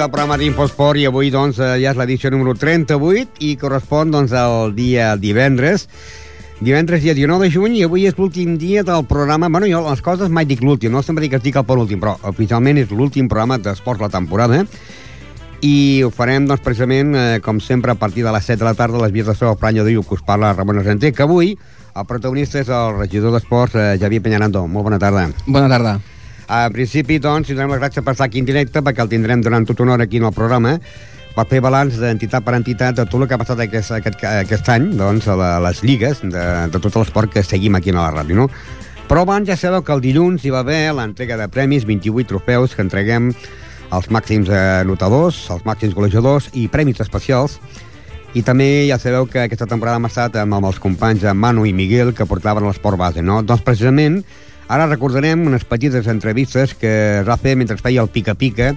Al programa d'Infosport i avui doncs, eh, ja és l'edició número 38 i correspon doncs, al dia divendres. Divendres dia 19 de juny i avui és l'últim dia del programa... Bueno, jo les coses mai dic l'últim, no sempre dic que estic al penúltim, però oficialment és l'últim programa d'esports la temporada i ho farem, doncs, precisament, eh, com sempre, a partir de les 7 de la tarda, a les vies de Seu Pranya de que us parla Ramon Argenter, que avui el protagonista és el regidor d'Esports, eh, Javier Peñarando. Molt bona tarda. Bona tarda. En principi, doncs, si donem les gràcies per estar aquí en directe, perquè el tindrem durant tota una hora aquí en el programa, per fer balanç d'entitat per entitat de tot el que ha passat aquest, aquest, aquest any doncs, a, la, les lligues de, de tot l'esport que seguim aquí a la ràdio. No? Però abans ja sabeu que el dilluns hi va haver l'entrega de premis, 28 trofeus que entreguem als màxims anotadors, als màxims golejadors i premis especials. I també ja sabeu que aquesta temporada hem estat amb, amb els companys Manu i Miguel que portaven l'esport base, no? Doncs precisament Ara recordarem unes petites entrevistes que es va fer mentre es feia el pica-pica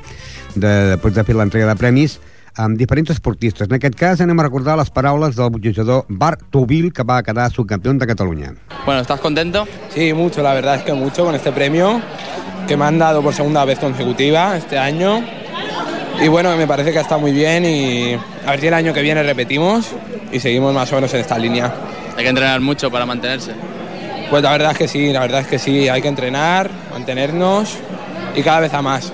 de, després de fer l'entrega de premis amb diferents esportistes. En aquest cas anem a recordar les paraules del boxejador Bart Tubil, que va quedar subcampeón de Cataluña. Bueno, ¿estás contento? Sí, mucho, la verdad es que mucho con este premio que me han dado por segunda vez consecutiva este año. Y bueno, me parece que está muy bien y a ver si el año que viene repetimos y seguimos más o menos en esta línea. Hay que entrenar mucho para mantenerse. Pues la verdad es que sí, la verdad es que sí, hay que entrenar, mantenernos y cada vez a más.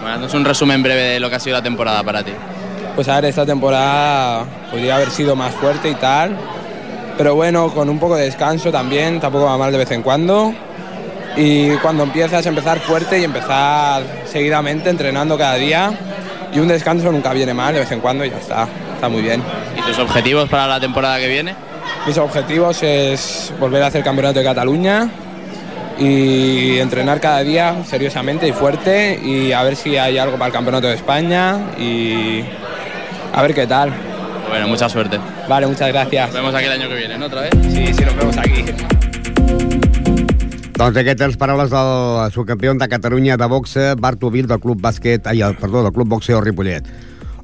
Bueno, es un resumen breve de lo que ha sido la temporada para ti. Pues a ver, esta temporada podría haber sido más fuerte y tal, pero bueno, con un poco de descanso también, tampoco va mal de vez en cuando. Y cuando empiezas a empezar fuerte y empezar seguidamente entrenando cada día, y un descanso nunca viene mal, de vez en cuando y ya está, está muy bien. ¿Y tus objetivos para la temporada que viene? Mis objetivos es volver a hacer campeonato de Cataluña y entrenar cada día seriosamente y fuerte y a ver si hay algo para el campeonato de España y a ver qué tal. Bueno, mucha suerte. Vale, muchas gracias. Nos vemos aquí el año que viene, ¿no? Otra vez. Sí, sí, nos vemos aquí. Doncs aquestes les paraules del subcampió de Catalunya de boxe, Bart Ovil, del Club Bàsquet, ai, perdó, del Club Boxeo Ripollet.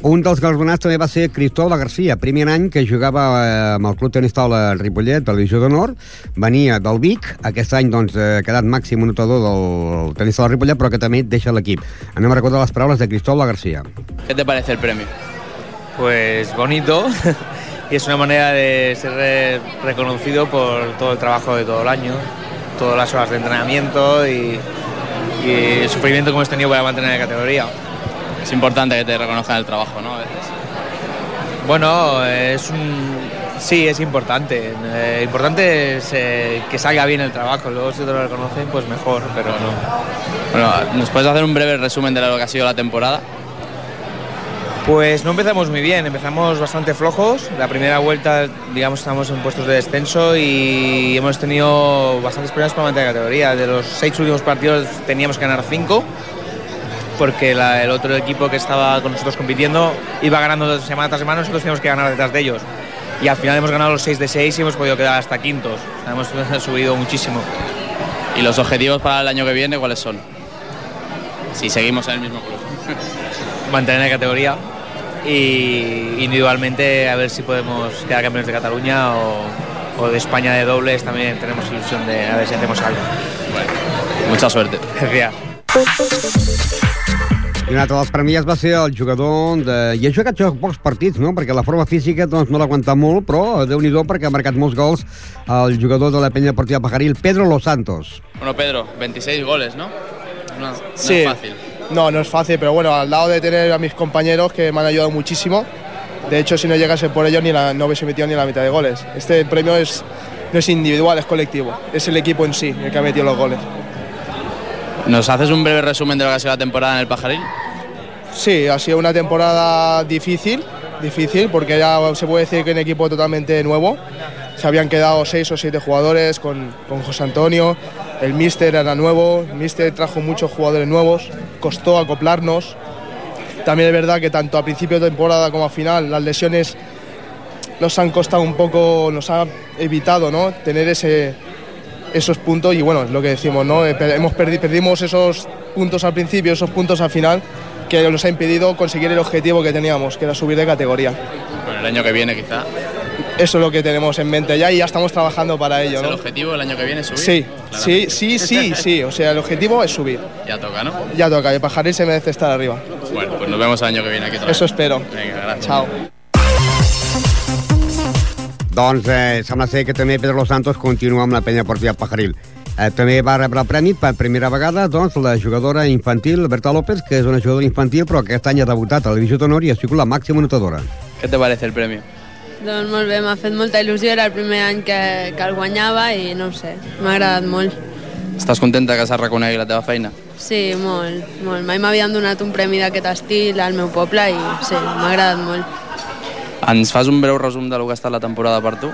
Un dels galonats també va ser Cristóbal Garcia, primer any que jugava eh, amb el Club Tenis Taula Ripollet, de la Divisió d'Honor, venia del Vic, aquest any doncs, ha quedat màxim anotador del Tenis Taula Ripollet, però que també deixa l'equip. Anem a recordar les paraules de Cristóbal Garcia. ¿Qué te parece el premio? Pues bonito y es una manera de ser re- reconocido por todo el trabajo de todo el año, todas las horas de entrenamiento y, y el sufrimiento que hemos tenido para mantener la categoría. Es importante que te reconozcan el trabajo, ¿no? A veces. Bueno, es un... Sí, es importante. Eh, importante es eh, que salga bien el trabajo. Luego si te lo reconocen, pues mejor, pero no. Bueno, ¿nos puedes hacer un breve resumen de lo que ha sido la temporada? Pues no empezamos muy bien, empezamos bastante flojos. La primera vuelta, digamos, estamos en puestos de descenso y hemos tenido bastantes problemas para mantener la categoría. De los seis últimos partidos teníamos que ganar cinco, porque la- el otro equipo que estaba con nosotros compitiendo iba ganando semana tras semana, nosotros teníamos que ganar detrás de ellos. Y al final hemos ganado los seis de seis y hemos podido quedar hasta quintos. O sea, hemos subido muchísimo. ¿Y los objetivos para el año que viene cuáles son? Si seguimos en el mismo club. Mantener la categoría y individualmente a ver si podemos quedar campeones de Cataluña o, o de España de dobles también tenemos ilusión de a ver si hacemos algo. Mucha suerte. Gracias. I un altre dels premiats va ser el jugador de... I ha jugat joc pocs partits, no? Perquè la forma física doncs, no l'aguanta molt, però déu nhi perquè ha marcat molts gols el jugador de la penya deportiva Pajaril, Pedro Los Santos. Bueno, Pedro, 26 goles, ¿no? No, no Sí. es fácil. No, no es fácil, pero bueno, al lado de tener a mis compañeros que me han ayudado muchísimo. De hecho, si no llegase por ellos, ni la, no hubiese metido ni la mitad de goles. Este premio es, no es individual, es colectivo. Es el equipo en sí el que ha metido los goles. ¿Nos haces un breve resumen de lo que ha sido la temporada en el Pajaril? Sí, ha sido una temporada difícil, difícil, porque ya se puede decir que un equipo totalmente nuevo. Se habían quedado seis o siete jugadores con, José Antonio, el míster era nuevo, el míster trajo muchos jugadores nuevos, costó acoplarnos. También es verdad que tanto a principio de temporada como a final las lesiones nos han costado un poco, nos ha evitado ¿no? tener ese, esos puntos y bueno, es lo que decimos, ¿no? Eh, Hemos perdi- perdimos esos puntos al principio, esos puntos al final, que nos ha impedido conseguir el objetivo que teníamos, que era subir de categoría. Bueno, el año que viene quizá. Eso es lo que tenemos en mente ya y ya estamos trabajando para ello, ¿Es el ¿no? objetivo el año que viene subir? Sí, sí, Claramente. sí, sí, sí. O sea, el objetivo es subir. Ya toca, ¿no? Ya toca, el pajaril se merece estar arriba. Bueno, pues nos vemos el año que viene aquí vez. Eso espero. Venga, gracias. Chao. Doncs eh, sembla ser que també Pedro Los Santos continua amb la penya deportiva Pajaril. Eh, també va rebre el premi per primera vegada doncs, la jugadora infantil Berta López, que és una jugadora infantil però que aquest any ha debutat a la divisió d'honor i ha sigut la màxima notadora. ¿Qué te parece el premio? Doncs molt bé, m'ha fet molta il·lusió, era el primer any que, que el guanyava i no ho sé, m'ha agradat molt. Estàs contenta que s'ha reconegut la teva feina? Sí, molt, molt. Mai m'havien donat un premi d'aquest estil al meu poble i sí, m'ha agradat molt. Ens fas un breu resum de lo que ha estat la temporada per tu?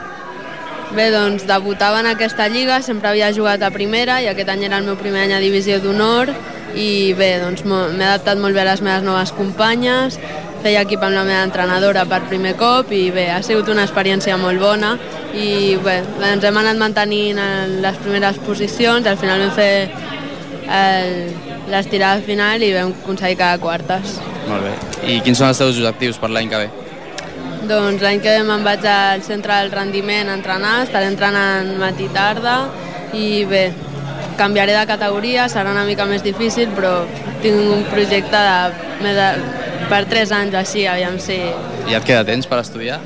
Bé, doncs debutava en aquesta lliga, sempre havia jugat a primera i aquest any era el meu primer any a divisió d'honor i bé, doncs m'he adaptat molt bé a les meves noves companyes, feia equip amb la meva entrenadora per primer cop i bé, ha sigut una experiència molt bona i bé, ens hem anat mantenint en les primeres posicions, al final vam fer el- l'estirada final i vam aconseguir quedar quartes. Molt bé. I quins són els teus objectius per l'any que ve? Doncs l'any que ve me'n vaig al centre del rendiment a entrenar, estaré entrenant matí i tarda i bé, canviaré de categoria, serà una mica més difícil, però tinc un projecte de, més de, per 3 anys així, aviam si... I et queda temps per estudiar?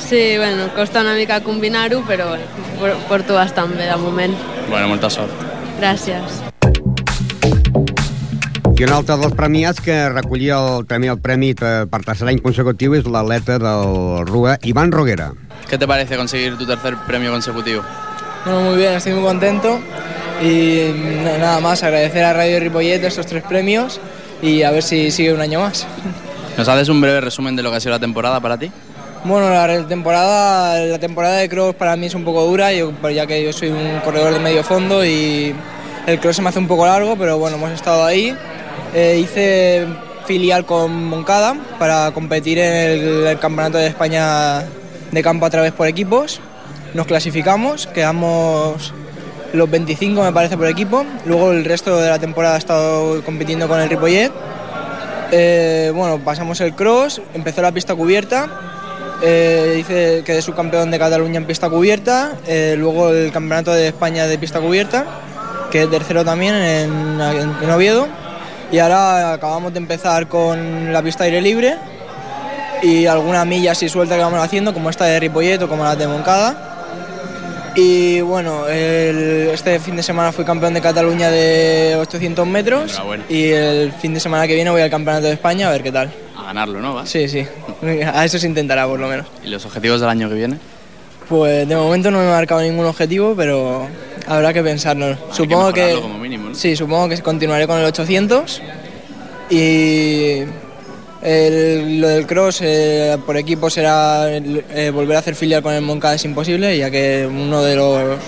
Sí, bueno, costa una mica combinar-ho, però bueno, por- porto bastant bé de moment. Bueno, molta sort. Gràcies. I un altre dels premiats que recollia el, també el premi per per tercer any consecutiu és l'atleta del RUA, Iván Roguera. ¿Qué te parece conseguir tu tercer premio consecutivo? Bueno, muy bien, estoy muy contento y na- nada más agradecer a Radio Ripollet estos tres premios y a ver si sigue un año más. ¿Nos haces un breve resumen de lo que ha sido la temporada para ti? Bueno, la temporada, la temporada de cross para mí es un poco dura, yo- ya que yo soy un corredor de medio fondo y el cross se me hace un poco largo, pero bueno, hemos estado ahí. Eh, hice filial con Moncada para competir en el, Campeonato de España de campo a través por equipos. Nos clasificamos, quedamos los 25 me parece por equipo. Luego el resto de la temporada he estado compitiendo con el Ripollet. Eh, bueno, pasamos el cross, empezó la pista cubierta, eh, hice, quedé subcampeón de Cataluña en pista cubierta, eh, luego el campeonato de España de pista cubierta, quedé tercero también en, en Oviedo, y ahora acabamos de empezar con la pista aire libre y alguna milla así suelta que vamos haciendo, como esta de Ripollet o como la de Moncada. Y bueno, el- este fin de semana fui campeón de Cataluña de 800 metros y el fin de semana que viene voy al Campeonato de España a ver qué tal. A ganarlo, ¿no? ¿Vas? Sí, sí, a eso se intentará por lo menos. ¿Y los objetivos del año que viene? Pues de momento no me he marcado ningún objetivo, pero habrá que pensarlo. supongo que, mejorarlo como mínimo, ¿no? sí, supongo que continuaré con el 800 y el- lo del cross eh, por equipo será eh, volver a hacer filial con el Moncada es imposible, ya que uno de los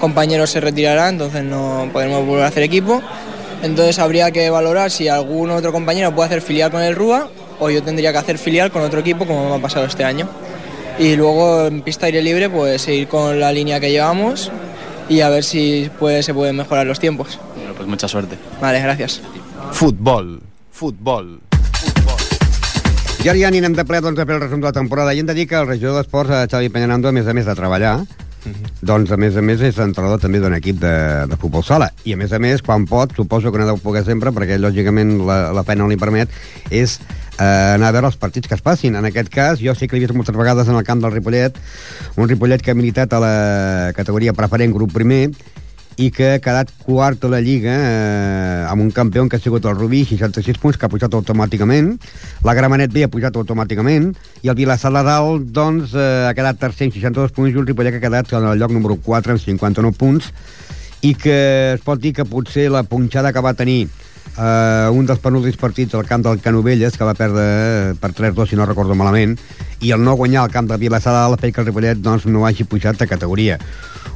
compañeros se retirará, entonces no podremos volver a hacer equipo. Entonces habría que valorar si algún otro compañero puede hacer filial con el RUA o yo tendría que hacer filial con otro equipo como me ha pasado este año. Y luego en pista aire libre pues seguir con la línea que llevamos y a ver si puede, se pueden mejorar los tiempos. Bueno, pues mucha suerte. Vale, gracias. Futbol, futbol. I ara ja anirem de ple doncs, a fer el resum de la temporada. I hem de dir que el regidor d'Esports, eh, Xavi Peñanando, a més a més de treballar, doncs, a més a més, és entrenador també d'un equip de, de futbol sala. I, a més a més, quan pot, suposo que no deu poder sempre, perquè, lògicament, la, la feina no li permet, és eh, anar a veure els partits que es passin. En aquest cas, jo sí que l'he vist moltes vegades en el camp del Ripollet, un Ripollet que ha militat a la categoria preferent, grup primer, i que ha quedat quart a la Lliga eh, amb un campió que ha sigut el Rubí, 66 punts, que ha pujat automàticament. La Gramenet B ha pujat automàticament. I el Vilassar de Dalt, doncs, eh, ha quedat tercer amb 62 punts i un Ripollet ha quedat en el lloc número 4 amb 59 punts i que es pot dir que potser la punxada que va tenir eh, un dels penúltims partits al camp del Canovelles, que va perdre eh, per 3-2, si no recordo malament, i el no guanyar al camp de Vilassar ha fet que el Ripollet doncs, no hagi pujat de categoria.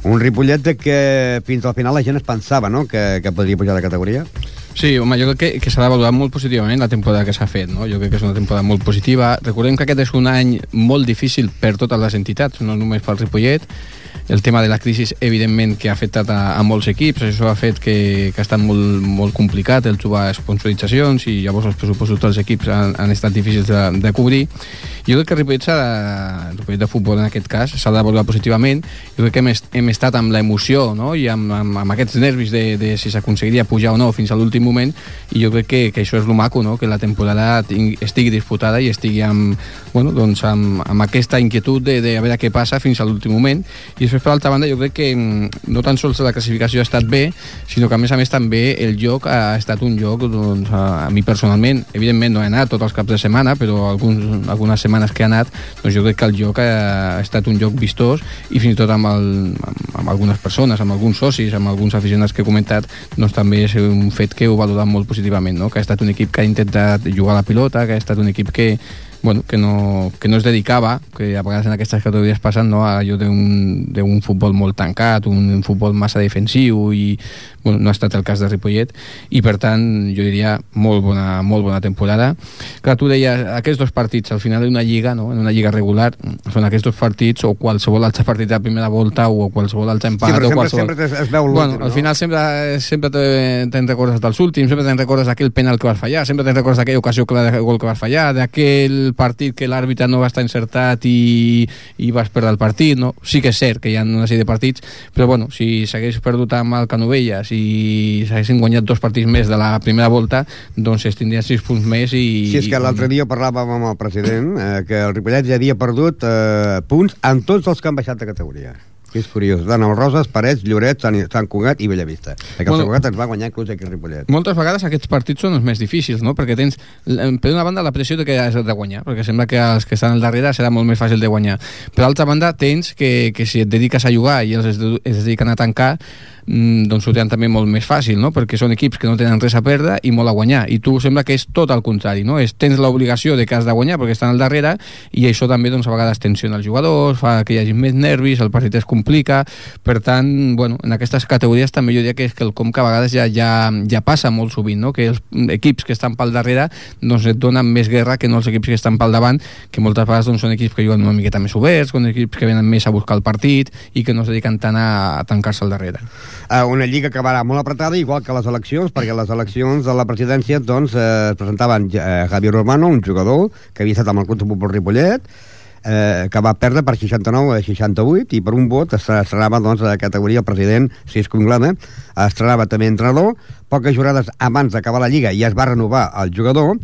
Un Ripollet que fins al final la gent es pensava no? que, que podria pujar de categoria. Sí, home, jo crec que, que s'ha de valorar molt positivament la temporada que s'ha fet, no? Jo crec que és una temporada molt positiva. Recordem que aquest és un any molt difícil per totes les entitats, no només pel Ripollet. El tema de la crisi, evidentment, que ha afectat a, a molts equips, això ha fet que, que ha estat molt, molt complicat el trobar sponsoritzacions i llavors els pressupostos dels equips han, han estat difícils de, de cobrir. Jo crec que Ripollet, de, de futbol en aquest cas s'ha de valorar positivament. Jo crec que hem, est, hem estat amb l'emoció no? i amb, amb, amb aquests nervis de, de si s'aconseguiria pujar o no fins a l'últim moment i jo crec que, que això és el maco, no? que la temporada estigui disputada i estigui amb, bueno, doncs amb, amb aquesta inquietud de, de a veure què passa fins a l'últim moment i després per altra banda jo crec que mm, no tan sols la classificació ha estat bé sinó que a més a més també el joc ha estat un joc doncs, a, a mi personalment evidentment no he anat tots els caps de setmana però alguns, algunes setmanes que he anat doncs jo crec que el joc ha, ha estat un joc vistós i fins i tot amb, el, amb, amb algunes persones, amb alguns socis amb alguns aficionats que he comentat doncs també és un fet que ho valorat molt positivament no? que ha estat un equip que ha intentat jugar a la pilota que ha estat un equip que bueno, que, no, que no es dedicava, que a vegades en aquestes categories passen no, a allò d'un futbol molt tancat, un, un futbol massa defensiu i bueno, no ha estat el cas de Ripollet i per tant jo diria molt bona, molt bona temporada. Clar, tu deies, aquests dos partits al final d'una lliga, no? en una lliga regular, són aquests dos partits o qualsevol altre partit de primera volta o qualsevol altre empat. Sí, però o sempre, qualsevol... sempre es, es veu Bueno, al final sempre, sempre te- te'n recordes dels últims, sempre te'n recordes d'aquell penal que vas fallar, sempre te'n recordes d'aquella ocasió clara de gol que vas fallar, d'aquell partit que l'àrbitre no va estar encertat i, i vas perdre el partit, no? Sí que és cert que hi ha una sèrie de partits, però bueno, si s'hagués perdut amb el Canovelles i s'haguessin guanyat dos partits més de la primera volta, doncs es tindrien sis punts més i... Si és que l'altre dia parlàvem amb el president eh, que el Ripollet ja havia perdut eh, punts en tots els que han baixat de categoria. És curiós. Dan el Roses, Parets, Lloret, Sant, Sant Cugat i Bellavista. Perquè Bueno. el Sant Cugat ens va guanyar inclús aquí a Ripollet. Moltes vegades aquests partits són els més difícils, no? Perquè tens, eh, per una banda, la pressió de que has de guanyar, perquè sembla que els que estan al darrere serà molt més fàcil de guanyar. Per altra banda, tens que, que si et dediques a jugar i els es, dediquen a tancar, doncs ho tenen també molt més fàcil, no? Perquè són equips que no tenen res a perdre i molt a guanyar. I tu sembla que és tot al contrari, no? És, tens l'obligació de que has de guanyar perquè estan al darrere i això també, doncs, a vegades tensiona els jugadors, fa que hi hagi més nervis, el partit es complica, per tant, bueno, en aquestes categories també jo diria que és que el com que a vegades ja, ja, ja passa molt sovint, no? que els equips que estan pel darrere doncs et donen més guerra que no els equips que estan pel davant, que moltes vegades doncs, són equips que juguen una miqueta més oberts, són equips que venen més a buscar el partit i que no es dediquen tant a, a tancar-se al darrere. Eh, una lliga que acabarà molt apretada, igual que les eleccions, perquè les eleccions de la presidència doncs, eh, es presentaven eh, Javier Romano, un jugador que havia estat amb el Club Futbol Ripollet, eh, que va perdre per 69 a 68 i per un vot es estrenava doncs, a la categoria el president Cisco Inglada. Estrenava també entrenador poques jornades abans d'acabar la lliga ja es va renovar el jugador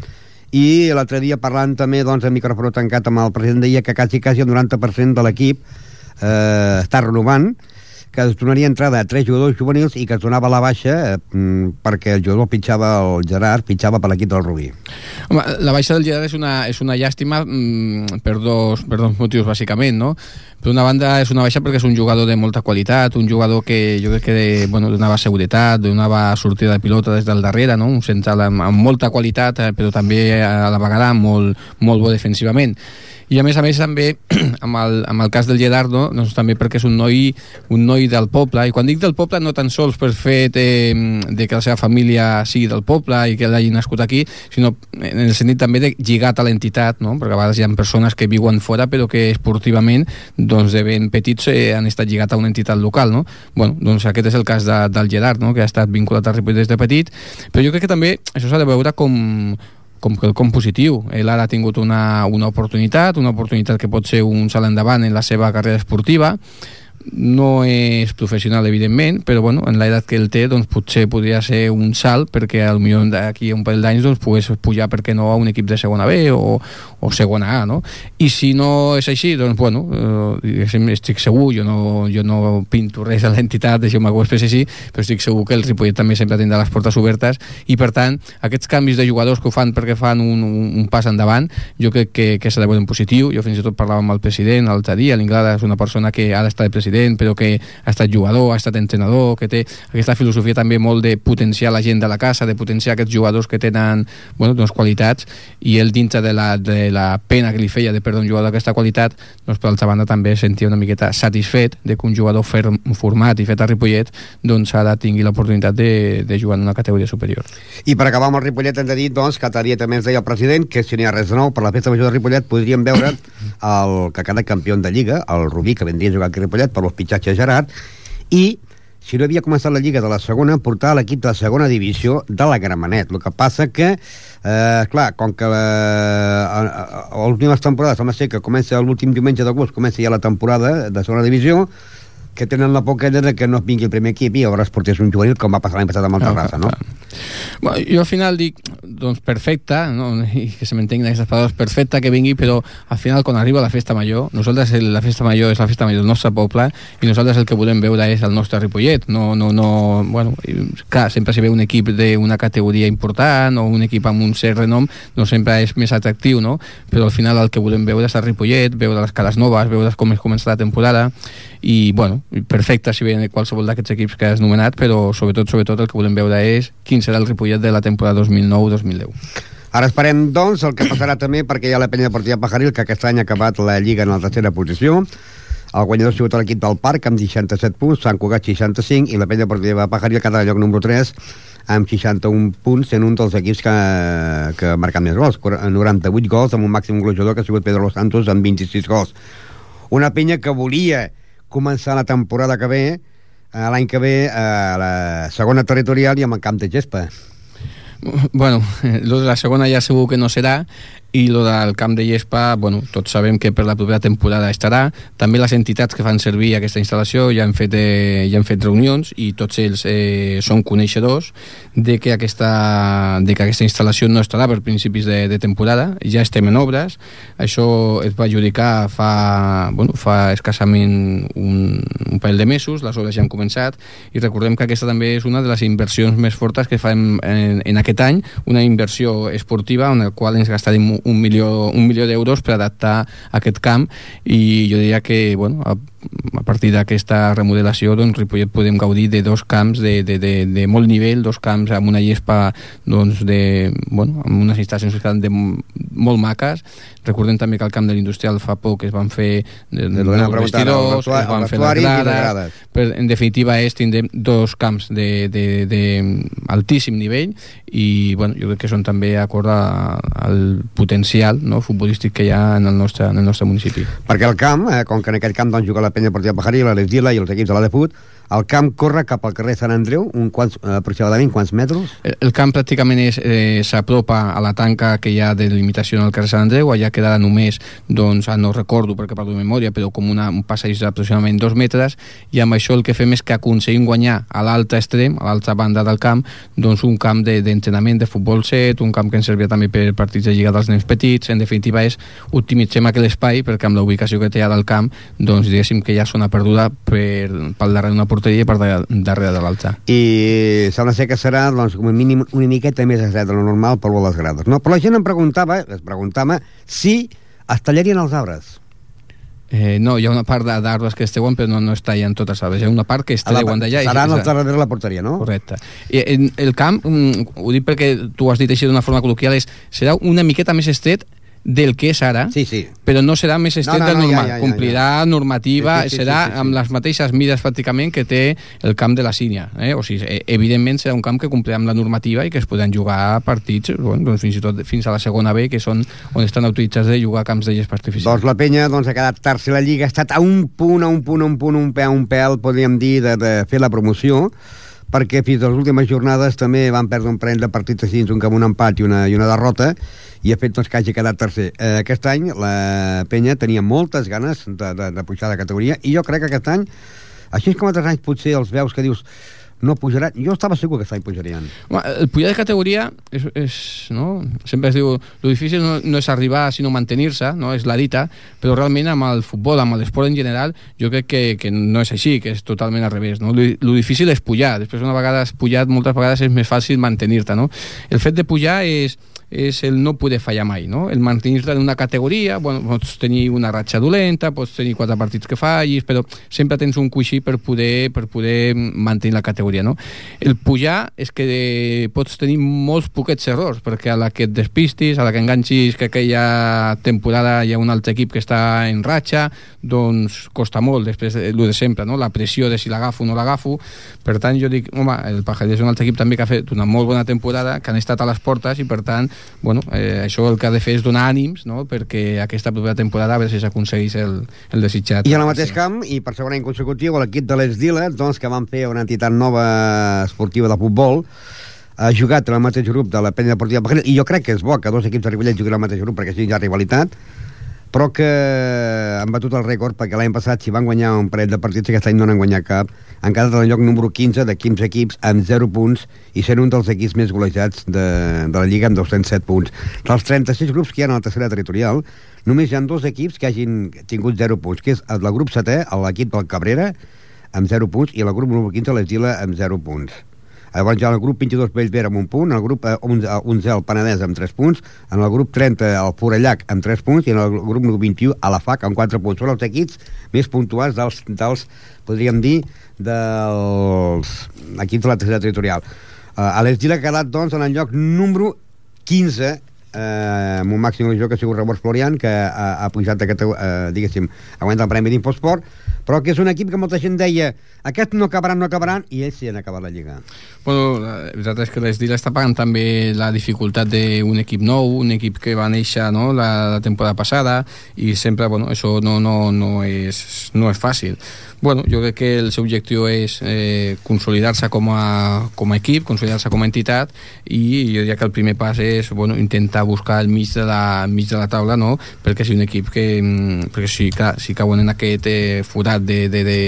i l'altre dia parlant també doncs, a micròfon tancat amb el president deia que quasi, quasi el 90% de l'equip eh, està renovant que es donaria entrada a tres jugadors juvenils i que es donava la baixa eh, mm, perquè el jugador pitjava, el Gerard, pitjava per l'equip del Rubí. Home, la baixa del Gerard és una, és una llàstima mm, per, dos, per dos motius, bàsicament, no? Per una banda, és una baixa perquè és un jugador de molta qualitat, un jugador que jo crec que de, bueno, donava seguretat, donava sortida de pilota des del darrere, no? un central amb, amb molta qualitat, eh, però també a la vegada molt, molt bo defensivament. I a més a més també amb el, amb el cas del Gerardo doncs també perquè és un noi, un noi del poble i quan dic del poble no tan sols per fet eh, de que la seva família sigui del poble i que l'hagi nascut aquí sinó en el sentit també de lligat a l'entitat no? perquè a vegades hi ha persones que viuen fora però que esportivament doncs de ben petits eh, han estat lligat a una entitat local no? bueno, doncs aquest és el cas de, del Gerard no? que ha estat vinculat a Ripoll des de petit però jo crec que també això s'ha de veure com com com positiu. Ell ara ha tingut una, una oportunitat, una oportunitat que pot ser un salt endavant en la seva carrera esportiva, no és professional, evidentment, però bueno, en l'edat que ell té, doncs potser podria ser un salt perquè al millor d'aquí un parell d'anys doncs, pogués pujar, per què no, a un equip de segona B o, o segona A, no? I si no és així, doncs, bueno, eh, estic segur, jo no, jo no pinto res a l'entitat, deixeu-me que ho expressi així, però estic segur que el Ripollet també sempre tindrà les portes obertes i, per tant, aquests canvis de jugadors que ho fan perquè fan un, un, un pas endavant, jo crec que, que s'ha de en positiu. Jo fins i tot parlava amb el president l'altre dia, l'Inglada és una persona que ha d'estar de president president, però que ha estat jugador, ha estat entrenador, que té aquesta filosofia també molt de potenciar la gent de la casa, de potenciar aquests jugadors que tenen bueno, doncs, qualitats, i ell dintre de la, de la pena que li feia de perdre un jugador d'aquesta qualitat, doncs per altra banda també sentia una miqueta satisfet de que un jugador ferm, format i fet a Ripollet doncs ara tingui l'oportunitat de, de jugar en una categoria superior. I per acabar amb el Ripollet hem de dir doncs, que Taria també ens deia el president que si n'hi ha res de nou per la festa major de Ripollet podríem veure el que cada campió de Lliga, el Rubí, que vendria a jugar aquí a Ripollet per pitxatge Gerard, i si no havia començat la Lliga de la segona, portar l'equip de la segona divisió de la Gramenet. El que passa que, eh, clar, com que a, a últimes temporades, ser que comença l'últim diumenge d'agost, comença ja la temporada de segona divisió, que tenen la por de que no vingui el primer equip i llavors portés un juvenil com va passar l'any passat amb el Terrassa, no? Bueno, jo al final dic, doncs perfecte, no? I que se m'entenguin aquestes paraules, perfecte que vingui, però al final quan arriba la festa major, nosaltres el, la festa major és la festa major del nostre poble i nosaltres el que volem veure és el nostre Ripollet, no, no, no, bueno, clar, sempre si ve un equip d'una categoria important o un equip amb un cert renom, no sempre és més atractiu, no? Però al final el que volem veure és el Ripollet, veure les cares noves, veure com es comença la temporada i, bueno, perfecte si ve qualsevol d'aquests equips que has nomenat, però sobretot, sobretot el que volem veure és quin serà el Ripollet de la temporada 2009-2010. Ara esperem, doncs, el que passarà també perquè hi ha la penya deportiva Pajaril, que aquest any ha acabat la Lliga en la tercera posició. El guanyador ha sigut l'equip del Parc amb 67 punts, Sant Cugat 65 i la penya deportiva Pajaril quedarà lloc número 3 amb 61 punts en un dels equips que, que ha marcat més gols, 98 gols amb un màxim golejador que ha sigut Pedro Los Santos amb 26 gols. Una penya que volia començar la temporada que ve, eh, l'any que ve, a la segona territorial i amb el camp de gespa. Bueno, lo de la segona ja segur que no serà i lo del camp de Llespa, bueno, tots sabem que per la propera temporada estarà. També les entitats que fan servir aquesta instal·lació ja han fet, eh, ja han fet reunions i tots ells eh, són coneixedors de que, aquesta, de que aquesta instal·lació no estarà per principis de, de temporada. Ja estem en obres. Això es va adjudicar fa, bueno, fa escassament un, un parell de mesos, les obres ja han començat i recordem que aquesta també és una de les inversions més fortes que fem en, en aquest any, una inversió esportiva en la qual ens gastarem un milió, un milió d'euros per adaptar aquest camp i jo diria que bueno, a, a partir d'aquesta remodelació doncs, Ripollet podem gaudir de dos camps de, de, de, de molt nivell, dos camps amb una gespa doncs, de, bueno, amb unes instal·lacions de molt maques. Recordem també que al camp de l'industrial fa poc es van fer de, de, de vestidors, es van fer les grades, però en definitiva és tindrem dos camps de, de, de altíssim nivell i bueno, jo crec que són també acord al potencial no, futbolístic que hi ha en el nostre, en el nostre municipi. Perquè el camp, eh, com que en aquest camp doncs, juga la penya Portilla Pajarí, la Lesdila i els equips de la de Fut, el camp corre cap al carrer Sant Andreu, un quants, eh, aproximadament quants metres? El, el camp pràcticament eh, s'apropa a la tanca que hi ha de limitació al carrer Sant Andreu, allà quedarà només, doncs, ah, no recordo perquè de memòria, però com una, un passeig d'aproximadament dos metres, i amb això el que fem és que aconseguim guanyar a l'altre extrem, a l'altra banda del camp, doncs un camp d'entrenament de, de futbol set, un camp que ens servia també per partits de lliga dels nens petits, en definitiva és optimitzem aquell espai perquè amb la ubicació que té al camp, doncs diguéssim que ha zona perduda per, pel darrere d'una porteria per darrere de l'altre. I sembla ser que serà doncs, com a mínim una miqueta més estret de lo normal per les grades. No? Però la gent em preguntava, es preguntava si es tallarien els arbres. Eh, no, hi ha una part d'arbres que es treuen però no, no es tallen totes arbres, hi ha una part que es treuen d'allà seran els darrere la porteria, no? correcte I, en, el camp, mm, ho dic perquè tu has dit així d'una forma col·loquial és, serà una miqueta més estret del que és ara, sí, sí. però no serà més estret no, no, no, del normal. Ja, ja, ja, Complirà ja. normativa, sí, sí, sí, serà sí, sí, sí. amb les mateixes mides pràcticament que té el camp de la Sínia. Eh? O sigui, eh, evidentment serà un camp que complirà amb la normativa i que es podran jugar partits bueno, doncs fins i tot fins a la segona B, que són on estan autoritzats de jugar camps de gespa artificial. Doncs la penya doncs, ha quedat tercer la Lliga, ha estat a un punt, a un punt, a un punt, un pèl, un pèl, podríem dir, de, de fer la promoció, perquè fins a les últimes jornades també van perdre un parell de partits així, un cap un empat i una, i una derrota, i ha fet doncs, que hagi quedat tercer. Eh, aquest any la penya tenia moltes ganes de, de, de pujar de categoria, i jo crec que aquest any, així com altres anys potser els veus que dius no pujaran. Jo estava segur que aquest any pujarien. Home, el pujar de categoria és, és no? sempre es diu lo difícil no, no és arribar sinó mantenir-se, no? és la dita, però realment amb el futbol, amb l'esport en general, jo crec que, que no és així, que és totalment al revés. No? Lo difícil és pujar, després una vegada has pujat, moltes vegades és més fàcil mantenir-te. No? El fet de pujar és és el no poder fallar mai, no? El mantenir-te en una categoria, bueno, pots tenir una ratxa dolenta, pots tenir quatre partits que fallis, però sempre tens un coixí per poder, per poder mantenir la categoria, no? El pujar és que pots tenir molts poquets errors, perquè a la que et despistis, a la que enganxis que aquella temporada hi ha un altre equip que està en ratxa, doncs costa molt, després el de sempre, no? La pressió de si l'agafo o no l'agafo, per tant jo dic, home, el Pajarés és un altre equip també que ha fet una molt bona temporada, que han estat a les portes i per tant bueno, eh, això el que ha de fer és donar ànims no? perquè aquesta propera temporada a veure si s'aconsegueix el, el desitjat. I en el mateix camp, i per segon any consecutiu, l'equip de l'Esdila, doncs, que van fer una entitat nova esportiva de futbol, ha jugat en el mateix grup de la Penya Deportiva i jo crec que és bo que dos equips de Ripollet juguin al mateix grup perquè així hi ha rivalitat, però que han batut el rècord perquè l'any passat si van guanyar un parell de partits aquest any no n'han guanyat cap. Han quedat el lloc número 15 de 15 equips amb 0 punts i sent un dels equips més golejats de, de la Lliga amb 207 punts. Dels 36 grups que hi ha a la tercera territorial només hi ha dos equips que hagin tingut 0 punts que és el grup 7è l'equip del Cabrera amb 0 punts i el grup número 15 l'Esdila amb 0 punts Llavors hi ha el grup 22 Bellver amb un punt, el grup 11, 11 el Penedès amb 3 punts, en el grup 30 el Forallac amb 3 punts i en el grup número 21 a la FAC amb 4 punts. Són els equips més puntuals dels, dels podríem dir, dels equips de la tercera territorial. Uh, a l'Esgila ha quedat, doncs, en el lloc número 15 eh, amb un màxim de joc que ha sigut Rebors Florian que ha, ha pujat aquest, eh, diguéssim, aguanta el Premi d'Infosport però que és un equip que molta gent deia aquest no acabaran, no acabaran, i ells sí han acabat la Lliga. Bueno, la veritat és que l'Esdil està pagant també la dificultat d'un equip nou, un equip que va néixer no, la, la temporada passada, i sempre, bueno, això no, no, no, és, no és fàcil. Bueno, jo crec que el seu objectiu és eh, consolidar-se com, a, com a equip, consolidar-se com a entitat i jo diria que el primer pas és bueno, intentar buscar el mig de la, mig de la taula no? perquè sigui un equip que mm, perquè si, clar, si cauen en aquest eh, forat de, de, de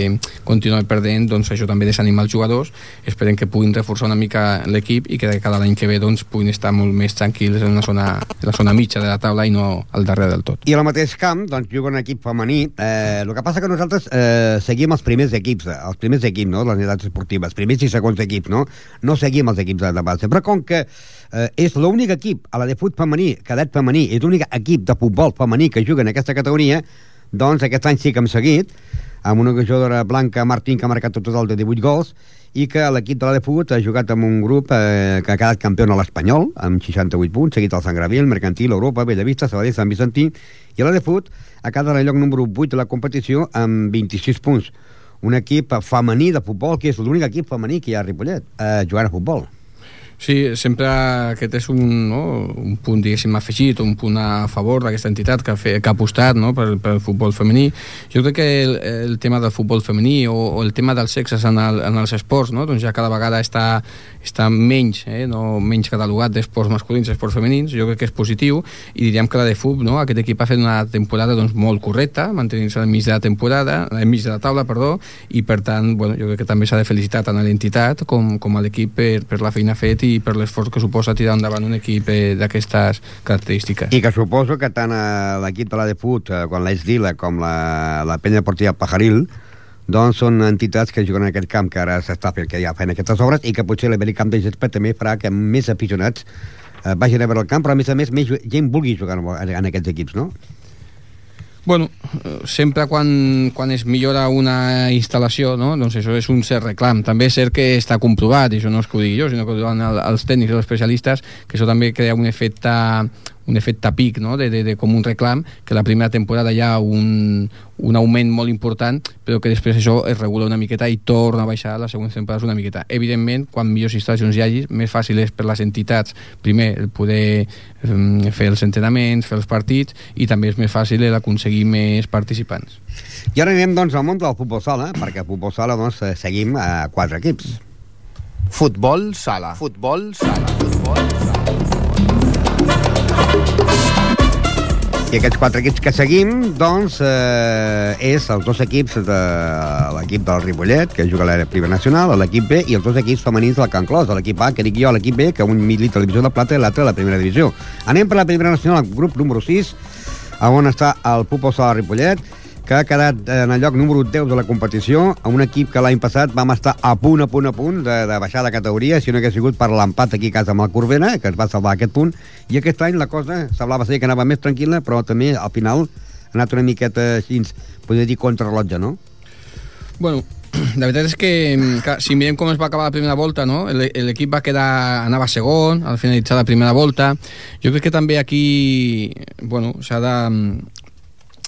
continuar perdent doncs això també desanima els jugadors esperem que puguin una mica l'equip i que cada any que ve doncs, puguin estar molt més tranquils en una zona, en la zona mitja de la taula i no al darrere del tot. I al mateix camp doncs, juga un equip femení eh, el que passa que nosaltres eh, seguim els primers equips, eh, els primers equips, no?, les unitats esportives, primers i segons equips, no? No seguim els equips de, de base. Però com que eh, és l'únic equip a la de fut femení, cadet femení, és l'únic equip de futbol femení que juga en aquesta categoria, doncs aquest any sí que hem seguit, amb una jugadora Blanca Martín que ha marcat un total de 18 gols i que l'equip de la de Fut ha jugat amb un grup eh, que ha quedat campió a l'Espanyol amb 68 punts, seguit el Sant Graviel, Mercantil, Europa, Bellavista, Sabadell, Sant Vicentí i la de Fut ha quedat en el lloc número 8 de la competició amb 26 punts. Un equip femení de futbol que és l'únic equip femení que hi ha a Ripollet eh, jugant a futbol Sí, sempre aquest és un, no, un punt, diguéssim, afegit, un punt a favor d'aquesta entitat que ha, fe, que ha apostat no, pel, pel futbol femení. Jo crec que el, el tema del futbol femení o, o el tema dels sexes en, el, en els esports, no, doncs ja cada vegada està, està menys, eh, no, menys catalogat d'esports masculins i esports femenins, jo crec que és positiu, i diríem que la de FUB, no, aquest equip ha fet una temporada doncs, molt correcta, mantenint-se al mig de la temporada, al mig de la taula, perdó, i per tant, bueno, jo crec que també s'ha de felicitar tant a l'entitat com, com a l'equip per, per la feina fet i per l'esforç que suposa tirar endavant un equip eh, d'aquestes característiques. I que suposo que tant eh, l'equip de la de Fut, eh, quan l'Eix Dila, com la, la penya portiva Pajaril, doncs són entitats que juguen en aquest camp que ara s'està fent, que ja fan aquestes obres i que potser l'Americamp de Gespa també farà que més aficionats eh, vagin a veure el camp, però a més a més més gent vulgui jugar en, en aquests equips, no? Bueno, sempre quan, quan es millora una instal·lació, no? doncs això és un cert reclam. També és cert que està comprovat, i això no és que ho digui jo, sinó que ho diuen els tècnics els especialistes, que això també crea un efecte, un efecte pic, no? de, de, de, com un reclam, que la primera temporada hi ha un, un augment molt important, però que després això es regula una miqueta i torna a baixar les següents temporades una miqueta. Evidentment, quan millors instal·lacions hi hagi, més fàcil és per les entitats, primer, el poder um, fer els entrenaments, fer els partits, i també és més fàcil aconseguir més participants. I ara anem, doncs, al món del futbol sala, perquè al futbol sala, doncs, seguim a quatre equips. Futbol sala. Futbol sala. Futbol I aquests quatre equips que seguim, doncs, eh, és els dos equips de l'equip del Ripollet, que juga a la Primera Nacional, l'equip B, i els dos equips femenins del Can Clos, l'equip A, que dic jo, l'equip B, que un milita a la divisió de plata i l'altre a la Primera Divisió. Anem per la Primera Nacional, grup número 6, on està el Pupo Sala Ripollet, que ha quedat en el lloc número 10 de la competició, amb un equip que l'any passat vam estar a punt, a punt, a punt de, de baixar de categoria, si no hagués sigut per l'empat aquí a casa amb el Corbera, que es va salvar aquest punt, i aquest any la cosa semblava ser que anava més tranquil·la, però també al final ha anat una miqueta així, podria dir contrarrellotge, no? Bueno, la veritat és que, que si mirem com es va acabar la primera volta, no? l'equip va quedar, anava segon al finalitzar la primera volta. Jo crec que també aquí bueno, s'ha de,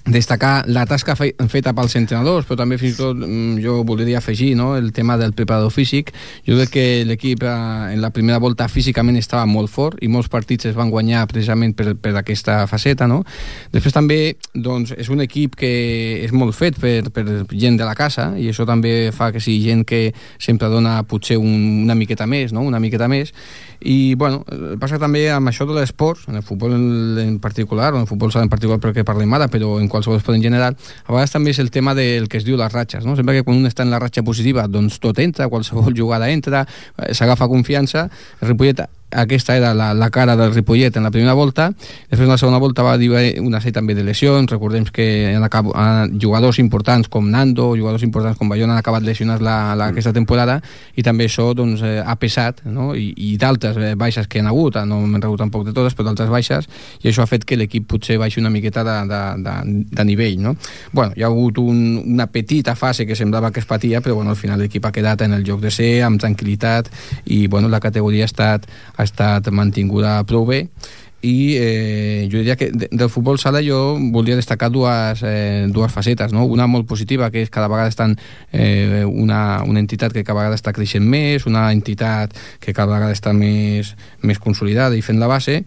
destacar la tasca fe feta pels entrenadors, però també fins i tot mm, jo voldria afegir no? el tema del preparador físic. Jo crec que l'equip eh, en la primera volta físicament estava molt fort i molts partits es van guanyar precisament per, per aquesta faceta. No? Després també doncs, és un equip que és molt fet per, per gent de la casa i això també fa que sigui gent que sempre dona potser un, una miqueta més, no? una miqueta més i bueno, passa també amb això de l'esport, en el futbol en particular, o en el futbol en particular perquè parlem ara, però en qualsevol esport en general, a vegades també és el tema del que es diu les ratxes, no? Sempre que quan un està en la ratxa positiva, doncs tot entra, qualsevol jugada entra, eh, s'agafa confiança, el Ripollet aquesta era la, la cara del Ripollet en la primera volta, després en la segona volta va dir una sèrie també de lesions, recordem que han acabat, han, jugadors importants com Nando, jugadors importants com Bayona han acabat lesionats la, la, mm. aquesta temporada i també això doncs, eh, ha pesat no? i, i d'altres eh, baixes que han hagut, eh, no m'he rebut tampoc de totes, però d'altres baixes, i això ha fet que l'equip potser baixi una miqueta de, de, de, de nivell. No? Bueno, hi ha hagut un, una petita fase que semblava que es patia, però bueno, al final l'equip ha quedat en el joc de ser, amb tranquil·litat, i bueno, la categoria ha estat ha estat mantinguda prou bé i eh, jo diria que del futbol sala jo voldria destacar dues, eh, dues facetes, no? una molt positiva que és cada vegada estan eh, una, una entitat que cada vegada està creixent més, una entitat que cada vegada està més, més consolidada i fent la base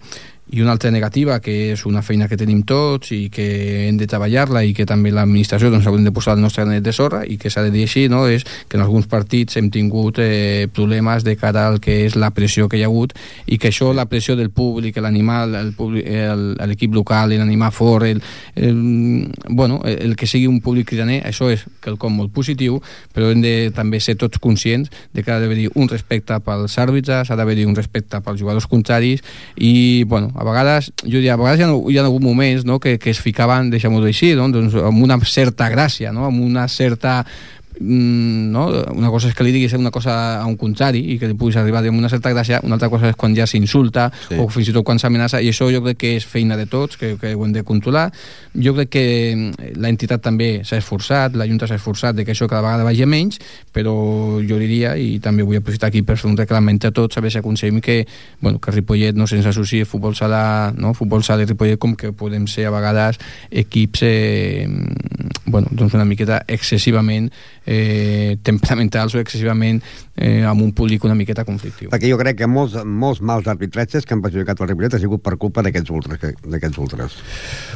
i una altra negativa, que és una feina que tenim tots i que hem de treballar-la i que també l'administració doncs, haurem de posar el nostre granet de sorra i que s'ha de dir així, no? és que en alguns partits hem tingut eh, problemes de cara al que és la pressió que hi ha hagut i que això, la pressió del públic, l'animal, l'equip local, l'animar fort, el, el, bueno, el que sigui un públic cridaner, això és quelcom molt positiu, però hem de també ser tots conscients de que ha d'haver-hi un respecte pels àrbitres, ha d'haver-hi un respecte pels jugadors contraris i, bueno, a vegades, jo diria, a vegades hi ha, hi ha hagut moments no, que, que es ficaven, deixem-ho dir així, no? doncs, amb una certa gràcia, no? amb una certa no? una cosa és que li diguis una cosa a un contrari i que li puguis arribar amb una certa gràcia, una altra cosa és quan ja s'insulta sí. o fins i tot quan s'amenaça i això jo crec que és feina de tots, que, que ho hem de controlar jo crec que mm, l'entitat també s'ha esforçat, la Junta s'ha esforçat de que això cada vegada vagi menys, però jo diria, i també vull aprofitar aquí per fer un reclament a tots, a veure si aconseguim que, bueno, que Ripollet no se'ns associï a futbol sala, no? futbol sala i Ripollet com que podem ser a vegades equips eh, mm, bueno, doncs una miqueta excessivament eh, temperamentals o excessivament eh, amb un públic una miqueta conflictiu. Perquè jo crec que molts, molts mals arbitratges que han perjudicat el Ripollet ha sigut per culpa d'aquests ultres. D'aquests ultres.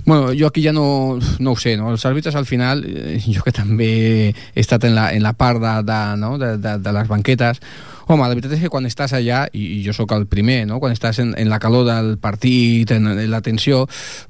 Bueno, jo aquí ja no, no ho sé, no? Els àrbitres al final, eh, jo que també he estat en la, en la part de, de, no? de, de, de les banquetes, Home, la veritat és que quan estàs allà, i, i jo sóc el primer, no? quan estàs en, en la calor del partit, en, en la tensió,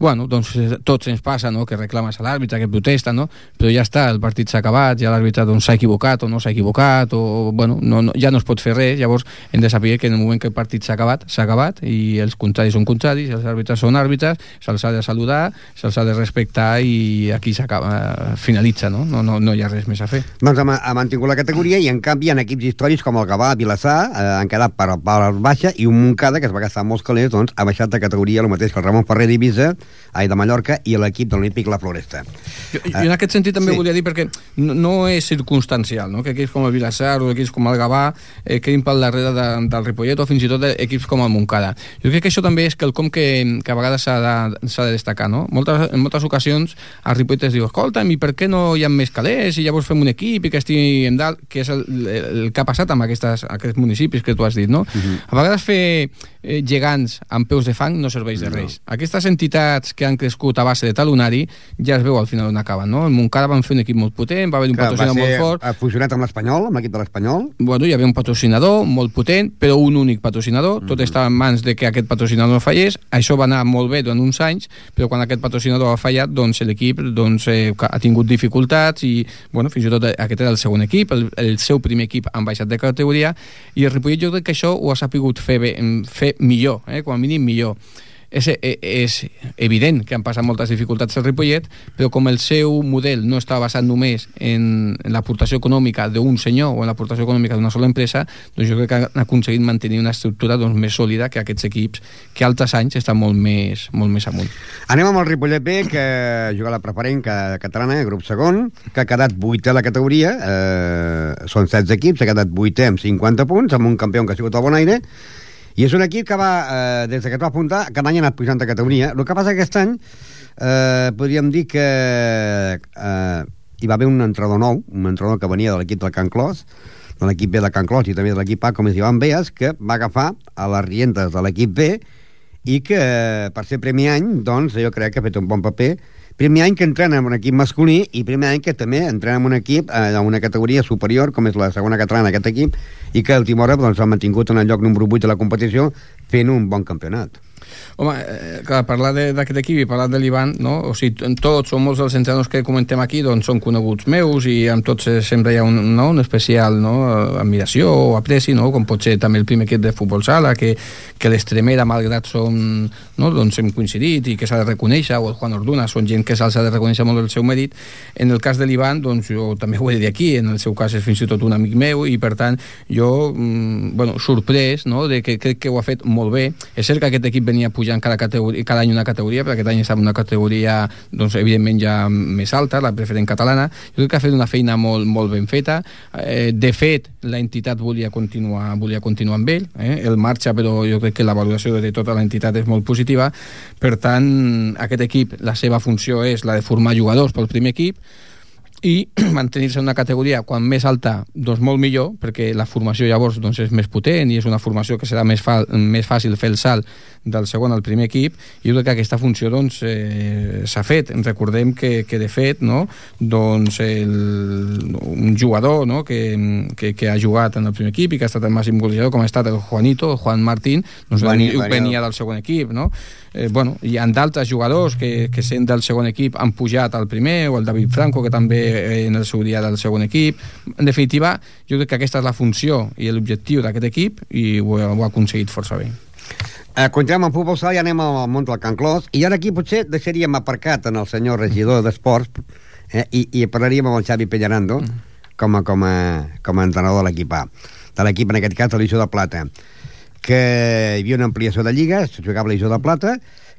bueno, doncs eh, tots ens passa no? que reclames a l'àrbitre, que protesta, no? però ja està, el partit s'ha acabat, ja l'àrbitre doncs, s'ha doncs, equivocat o no s'ha equivocat, o bueno, no, no, ja no es pot fer res, llavors hem de saber que en el moment que el partit s'ha acabat, s'ha acabat, i els contraris són contraris, els àrbitres són àrbitres, se'ls ha de saludar, se'ls ha de respectar i aquí s'acaba, finalitza, no? No, no? no hi ha res més a fer. Doncs ha, mantingut la categoria i en canvi en equips històrics com el Gavà, Vilassar eh, han quedat per, per baixa i un Moncada, que es va gastar molts calés, doncs, ha baixat de categoria el mateix que el Ramon Ferrer d'Ibisa, ai, de Mallorca, i l'equip de l'Olímpic La Floresta. Jo, jo en aquest sentit també sí. volia dir, perquè no, no és circumstancial, no? que equips com el Vilassar o equips com el Gavà eh, quedin pel darrere de, del Ripollet o fins i tot equips com el Moncada. Jo crec que això també és quelcom que, que a vegades s'ha de, de destacar. No? Moltes, en moltes ocasions el Ripollet es diu, escolta'm, i per què no hi ha més calés i llavors fem un equip i que estiguem dalt, que és el, el, el que ha passat amb aquestes, aquests municipis que tu has dit, no? Uh -huh. A vegades fer eh, gegants amb peus de fang no serveix de res. No. Aquestes entitats que han crescut a base de talonari ja es veu al final on acaben, no? El Montcada van fer un equip molt potent, va haver un Que patrocinador va molt ser fort, ha fusionat amb l'Espanyol, amb l'equip de l'Espanyol. bueno, hi havia un patrocinador molt potent, però un únic patrocinador, tot estava en mans de que aquest patrocinador no fallés, això va anar molt bé durant uns anys, però quan aquest patrocinador ha fallat, doncs l'equip doncs, eh, ha tingut dificultats i, bueno, fins i tot aquest era el segon equip, el, el seu primer equip han baixat de categoria, i el Ripollet jo crec que això ho ha sapigut fer, bé, fer millor, eh, com a mínim millor és, eh, és evident que han passat moltes dificultats al Ripollet, però com el seu model no està basat només en, en l'aportació econòmica d'un senyor o en l'aportació econòmica d'una sola empresa, doncs jo crec que han aconseguit mantenir una estructura doncs, més sòlida que aquests equips que altres anys estan molt més, molt més amunt. Anem amb el Ripollet B, que juga la preferent ca- catalana, grup segon, que ha quedat vuitè a la categoria, eh, són 16 equips, ha quedat vuitè amb 50 punts, amb un campió que ha sigut el Bonaire, i és un equip que va, eh, des que es va apuntar, cada any ha anat pujant de categoria. El que passa que aquest any eh, podríem dir que eh, hi va haver un entrenador nou, un entrenador que venia de l'equip del Can Clos, de l'equip B de Can Clos i també de l'equip A, com és Ivan Beas, que va agafar a les rientes de l'equip B i que, eh, per ser primer any, doncs, jo crec que ha fet un bon paper. Primer any que entrena en un equip masculí i primer any que també entrena en un equip eh, en una categoria superior, com és la segona catalana aquest equip, i que el Timora doncs, ha mantingut en el lloc número 8 de la competició fent un bon campionat. Home, eh, clar, parlar d'aquest equip i parlar de l'Ivan, no? o sigui, tots o molts dels entrenadors que comentem aquí doncs, són coneguts meus i amb tots eh, sempre hi ha un, no? un especial no? eh, admiració o apreci, no? com pot ser també el primer equip de futbol sala, que, que l'Estremera, malgrat som, no? doncs hem coincidit i que s'ha de reconèixer, o el Juan Orduna, són gent que se'ls ha de reconèixer molt el seu mèrit. En el cas de l'Ivan, doncs jo també ho he de dir aquí, en el seu cas és fins i tot un amic meu i per tant jo, mm, bueno, sorprès no? de que crec que ho ha fet molt bé. És cert que aquest equip venia pujant cada, categoria, cada any una categoria, però aquest any està en una categoria doncs, evidentment ja més alta, la preferent catalana. Jo crec que ha fet una feina molt, molt ben feta. Eh, de fet, l'entitat volia continuar, volia continuar amb ell. Eh? El marxa, però jo crec que la valoració de tota l'entitat és molt positiva. Per tant, aquest equip, la seva funció és la de formar jugadors pel primer equip, i mantenir-se en una categoria quan més alta, doncs molt millor, perquè la formació llavors doncs, és més potent i és una formació que serà més, fa, més fàcil fer el salt del segon al primer equip i jo crec que aquesta funció doncs, eh, s'ha fet. Recordem que, que de fet no, doncs el, un jugador no, que, que, que ha jugat en el primer equip i que ha estat el màxim golejador com ha estat el Juanito, el Juan Martín doncs venia- venia del segon equip no? Eh, bueno, hi ha d'altres jugadors que, que sent del segon equip han pujat al primer, o el David Franco, que també eh, en el seu dia del segon equip. En definitiva, jo crec que aquesta és la funció i l'objectiu d'aquest equip i ho, ho ha aconseguit força bé. Eh, continuem amb futbol sala i anem al món del Can Clos. I ara aquí potser deixaríem aparcat en el senyor regidor d'Esports eh, i, i parlaríem amb el Xavi Pellerando com a, com a, com a entrenador de l'equip A. De l'equip, en aquest cas, de l'Iso de Plata. Que hi havia una ampliació de lliga, es jugava l'Iso de Plata,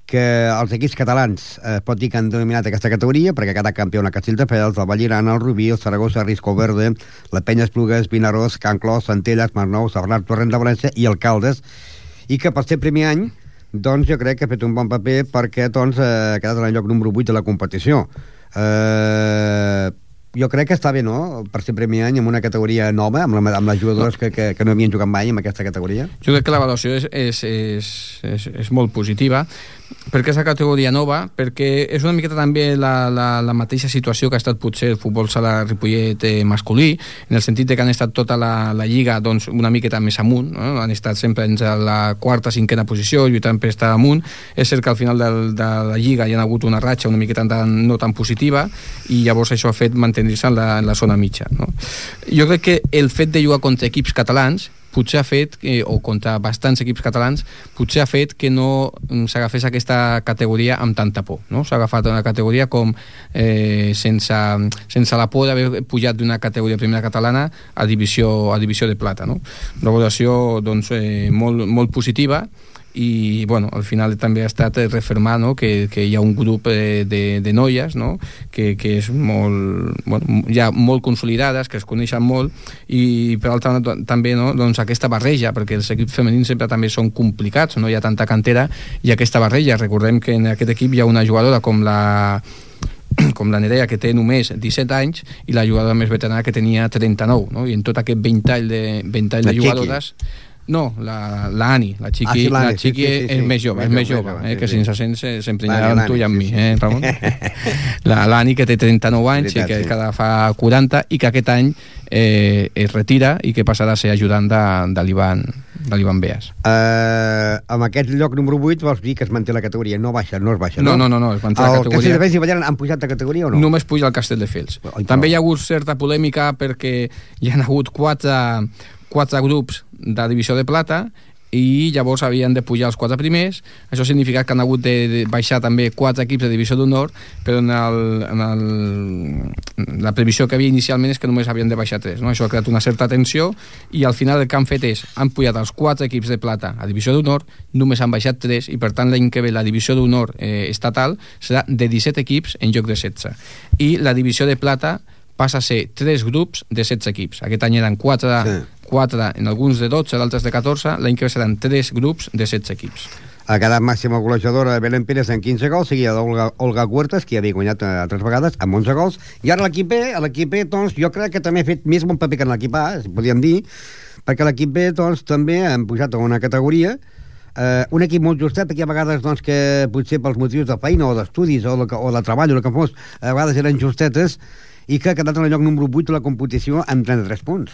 que els equips catalans eh, pot dir que han dominat aquesta categoria perquè cada campió la Castelldefels, el Vallirana, el Rubí, el Saragossa, Risco Verde, la Penya Esplugues, Vinaròs, Can Clos, Centelles, Masnou, Sabernat, Torrent de València i el Caldes i que per ser primer any doncs jo crec que ha fet un bon paper perquè doncs, eh, ha quedat en el lloc número 8 de la competició. Eh, jo crec que està bé, no?, per ser primer any en una categoria nova, amb, la, amb les jugadores que, que, que no havien jugat mai en aquesta categoria. Jo crec que l'avaluació és, és, és, és, és molt positiva perquè és la categoria nova, perquè és una miqueta també la, la, la mateixa situació que ha estat potser el futbol sala Ripollet eh, masculí, en el sentit de que han estat tota la, la lliga doncs, una miqueta més amunt, no? han estat sempre entre la quarta, cinquena posició, lluitant per estar amunt. És cert que al final del, de la lliga hi ha hagut una ratxa una miqueta tan, no tan positiva i llavors això ha fet mantenir-se en, la, en la zona mitja. No? Jo crec que el fet de jugar contra equips catalans potser ha fet, que, o contra bastants equips catalans, potser ha fet que no mm, s'agafés aquesta categoria amb tanta por. No? S'ha agafat una categoria com eh, sense, sense la por d'haver pujat d'una categoria primera catalana a divisió, a divisió de plata. No? Una valoració doncs, eh, molt, molt positiva i bueno, al final també ha estat refermar no? que, que hi ha un grup eh, de, de noies no? que, que és molt, bueno, ja molt consolidades, que es coneixen molt i per altra banda també no? doncs aquesta barreja, perquè els equips femenins sempre també són complicats, no hi ha tanta cantera i aquesta barreja, recordem que en aquest equip hi ha una jugadora com la com la Nerea, que té només 17 anys, i la jugadora més veterana, que tenia 39, no? I en tot aquest ventall de, ventall de jugadores... No, la, la Ani, la Chiqui, Ah, sí, la l'Ani, sí, Chiqui sí, sí, és sí. més jove, Més és més jove, eh, que sí, si sí. se sent se- s'emprenyarà amb tu i amb mi, eh, Ramon? La- L'Ani, que té 39 anys Veritat, i que sí. cada fa 40 i que aquest any eh, es retira i que passarà a ser ajudant de, de l'Ivan de l'Ivan Beas. Uh, amb aquest lloc número 8 vols dir que es manté la categoria, no baixa, no es baixa, No, no? no, no, no, es manté la El categoria. Castelldefels i Ballera han pujat de categoria o no? Només puja al Castelldefels. Ai, També però- hi ha hagut certa polèmica perquè hi ha hagut quatre, quatre grups de divisió de plata i llavors havien de pujar els quatre primers això significa que han hagut de, baixar també quatre equips de divisió d'honor però en, el, en el, la previsió que havia inicialment és que només havien de baixar tres no? això ha creat una certa tensió i al final el que han fet és han pujat els quatre equips de plata a divisió d'honor només han baixat tres i per tant l'any que ve la divisió d'honor eh, estatal serà de 17 equips en lloc de 16 i la divisió de plata passa a ser tres grups de 16 equips. Aquest any eren 4, Sí. 4 en alguns de 12, d'altres de 14, l'any que ve seran tres grups de 16 equips. Ha quedat màxima golejadora Belén Pérez amb 15 gols, seguida d'Olga Olga Huertas, que havia guanyat eh, tres vegades, amb 11 gols. I ara l'equip B, l'equip B, doncs, jo crec que també ha fet més bon paper que l'equip A, si podríem dir, perquè l'equip B, doncs, també han pujat a una categoria eh, un equip molt justet, perquè a vegades doncs, que potser pels motius de feina o d'estudis o, de, o de treball o el que fos, a vegades eren justetes, i que ha quedat en el lloc número 8 de la competició amb 33 punts.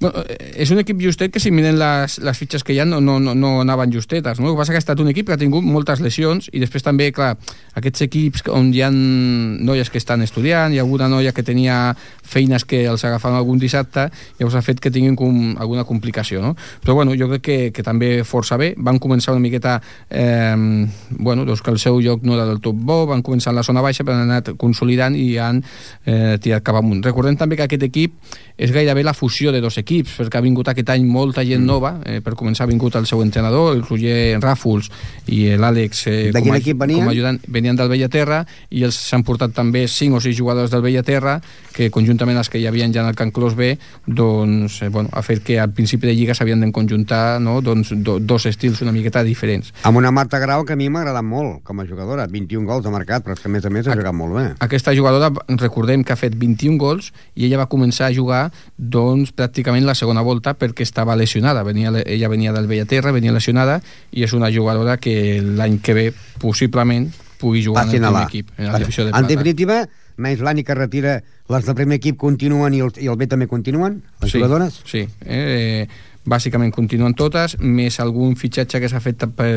Bueno, eh, és un equip justet que si miren les, les fitxes que hi ha no, no, no, no anaven justetes. No? El que passa que ha estat un equip que ha tingut moltes lesions i després també, clar, aquests equips on hi ha noies que estan estudiant, hi ha alguna noia que tenia feines que els agafaven algun dissabte, llavors ha fet que tinguin com alguna complicació. No? Però bueno, jo crec que, que també força bé. Van començar una miqueta eh, bueno, doncs que el seu lloc no era del tot bo, van començar en la zona baixa, però han anat consolidant i han eh, tirat cap amunt. Recordem també que aquest equip és gairebé la fusió de dos equips, perquè ha vingut aquest any molta gent nova, eh, per començar ha vingut el seu entrenador, el Roger Ràfols i l'Àlex eh, De quin com, a- equip venien? com a ajudant, venien del Bellaterra i els s'han portat també cinc o sis jugadors del Bellaterra que conjuntament els que hi havien ja en el Can Clos B doncs, eh, bueno, ha fet que al principi de lliga s'havien d'enconjuntar no? doncs, do, dos estils una miqueta diferents. Amb una Marta Grau que a mi m'ha agradat molt com a jugadora, 21 gols ha marcat, però és que a més a més ha jugat molt bé. Aquesta jugadora, recordem que ha fet 21 gols i ella va començar a jugar doncs pràcticament la segona volta perquè estava lesionada. Venia, ella venia del Bellaterra, venia lesionada i és una jugadora que l'any que ve possiblement pugui jugar en el Passin a primer equip, en la divisió de en definitiva, menys l'Ani que retira, les del primer equip continuen i el, i el B també continuen, les sí, jugadores? Sí, eh, bàsicament continuen totes, més algun fitxatge que s'ha fet per,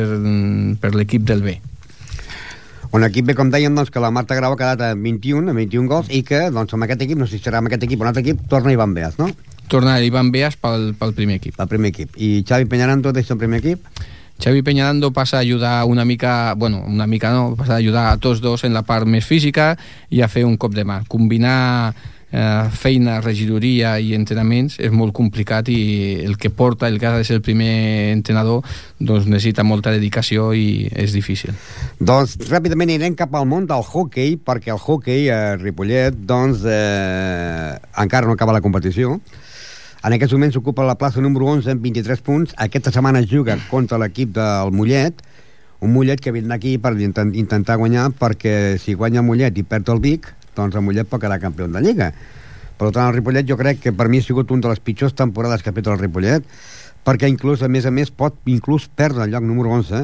per l'equip del B. Un equip B, com dèiem, doncs, que la Marta Grau ha quedat a 21, a 21 gols, i que, doncs, amb aquest equip, no sé si serà amb aquest equip o un altre equip, torna Ivan Beas, no? Torna Ivan Beas pel, pel primer equip. El primer equip. I Xavi Peñarando deixa el primer equip? Xavi Peñarando passa a ayudar una mica, bueno, una mica no, passa a ayudar a tots dos en la part més física i a fer un cop de mà. Combinar eh, feina, regidoria i entrenaments és molt complicat i el que porta, el que ha de ser el primer entrenador, doncs necessita molta dedicació i és difícil. Doncs ràpidament anirem cap al món del hockey, perquè el hockey a Ripollet, doncs, eh, encara no acaba la competició. En aquests moments ocupa la plaça número 11 amb 23 punts. Aquesta setmana es juga contra l'equip del Mollet, un Mollet que vindrà aquí per intent, intentar guanyar, perquè si guanya Mollet i perd el Vic, doncs el Mollet pot quedar campió de Lliga. Per tant, el Ripollet jo crec que per mi ha sigut una de les pitjors temporades que ha fet el Ripollet, perquè inclús, a més a més, pot inclús perdre el lloc número 11,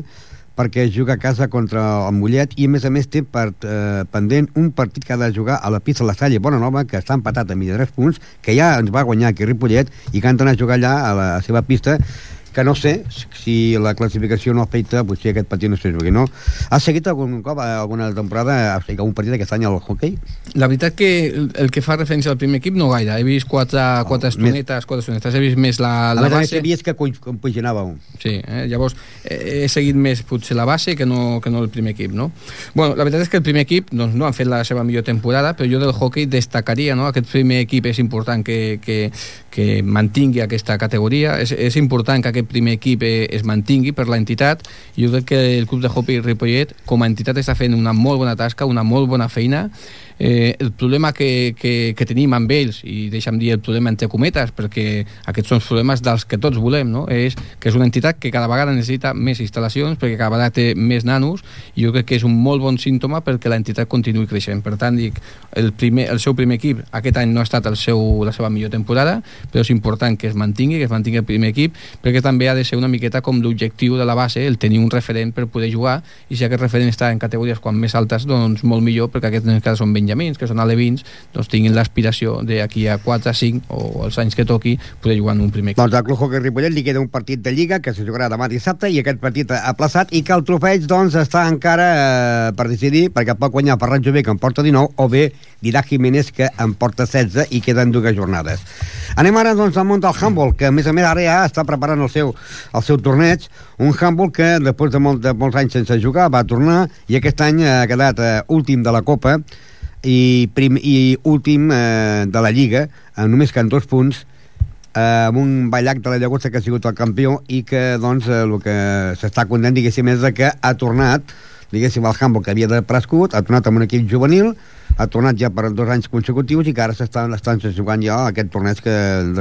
perquè juga a casa contra el Mollet i a més a més té per, eh, pendent un partit que ha de jugar a la pista de la Salle Bonanova que està empatat a 23 punts que ja ens va guanyar aquí Ripollet i que han d'anar a jugar allà a la seva pista que no sé si la classificació no afecta potser aquest partit no sé jugui no? has seguit algun cop eh, alguna temporada algun partit aquest any al hockey? La veritat que el, que fa referència al primer equip no gaire. He vist quatre, quatre estonetes, quatre estonetes. He vist més la, a la més a més base. sabies que compaginàveu Sí, eh? llavors eh, he seguit més potser la base que no, que no el primer equip, no? Bueno, la veritat és que el primer equip doncs, no han fet la seva millor temporada, però jo del hockey destacaria, no? Aquest primer equip és important que, que, que mantingui aquesta categoria, és, és important que aquest primer equip eh, es mantingui per l'entitat, jo crec que el Club de Hockey Ripollet com a entitat està fent una molt bona tasca, una molt bona feina, Eh, el problema que, que, que tenim amb ells, i deixa'm dir el problema entre cometes, perquè aquests són els problemes dels que tots volem, no? és que és una entitat que cada vegada necessita més instal·lacions, perquè cada vegada té més nanos, i jo crec que és un molt bon símptoma perquè l'entitat continuï creixent. Per tant, dic, el, primer, el seu primer equip aquest any no ha estat el seu, la seva millor temporada, però és important que es mantingui, que es mantingui el primer equip, perquè també ha de ser una miqueta com l'objectiu de la base, el tenir un referent per poder jugar, i si aquest referent està en categories quan més altes, doncs molt millor, perquè aquests en cas són benjamins, que són alevins, doncs tinguin l'aspiració d'aquí a 4, 5 o els anys que toqui poder jugar en un primer equip. Doncs al Club Hockey Ripollet li queda un partit de Lliga que se jugarà demà dissabte i aquest partit aplaçat i que el trofeig doncs està encara eh, per decidir perquè pot guanyar Ferran Jové que en porta 19 o bé Didà Jiménez que en porta 16 i queden dues jornades. Anem ara doncs al món del handball que a més a més ara ja està preparant el seu, el seu torneig un handball que després de, molt, de molts anys sense jugar va tornar i aquest any ha quedat eh, últim de la Copa i, prim, i últim eh, de la Lliga amb només que en dos punts eh, amb un ballac de la Llagosta que ha sigut el campió i que doncs eh, el que s'està content diguéssim és que ha tornat diguéssim el handball que havia de prescut ha tornat amb un equip juvenil ha tornat ja per dos anys consecutius i que ara s'estan estan jugant ja aquest torneig que,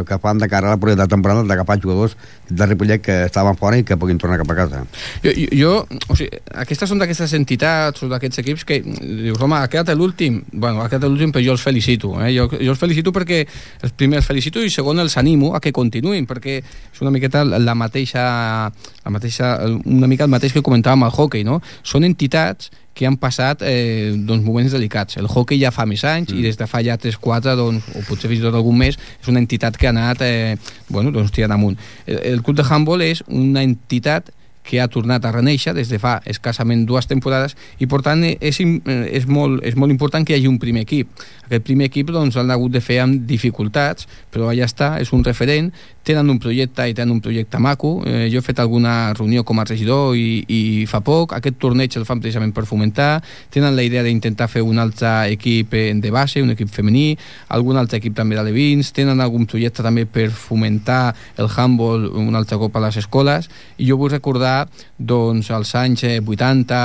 que fan de cara a la propera temporada d'agafar jugadors de Ripollet que estaven fora i que puguin tornar cap a casa. Jo, jo o sigui, aquestes són d'aquestes entitats o d'aquests equips que dius, home, ha quedat l'últim bueno, ha quedat l'últim però jo els felicito eh? jo, jo els felicito perquè els primers els felicito i segon els animo a que continuïn perquè és una miqueta la mateixa, la mateixa una mica el mateix que comentàvem al hockey no? són entitats que han passat eh, doncs, moments delicats. El hockey ja fa més anys mm. i des de fa ja 3-4, doncs, o potser fins i tot algun mes, és una entitat que ha anat eh, bueno, doncs, tirant amunt. El, el club de handball és una entitat que ha tornat a reneixer des de fa escassament dues temporades i per tant és, és, molt, és molt important que hi hagi un primer equip. Aquest primer equip doncs, l'han hagut de fer amb dificultats, però allà està, és un referent, tenen un projecte i tenen un projecte maco. Eh, jo he fet alguna reunió com a regidor i, i fa poc. Aquest torneig el fan precisament per fomentar. Tenen la idea d'intentar fer un altre equip de base, un equip femení, algun altre equip també de Levins. Tenen algun projecte també per fomentar el handball un altre cop a les escoles. I jo vull recordar doncs, els anys 80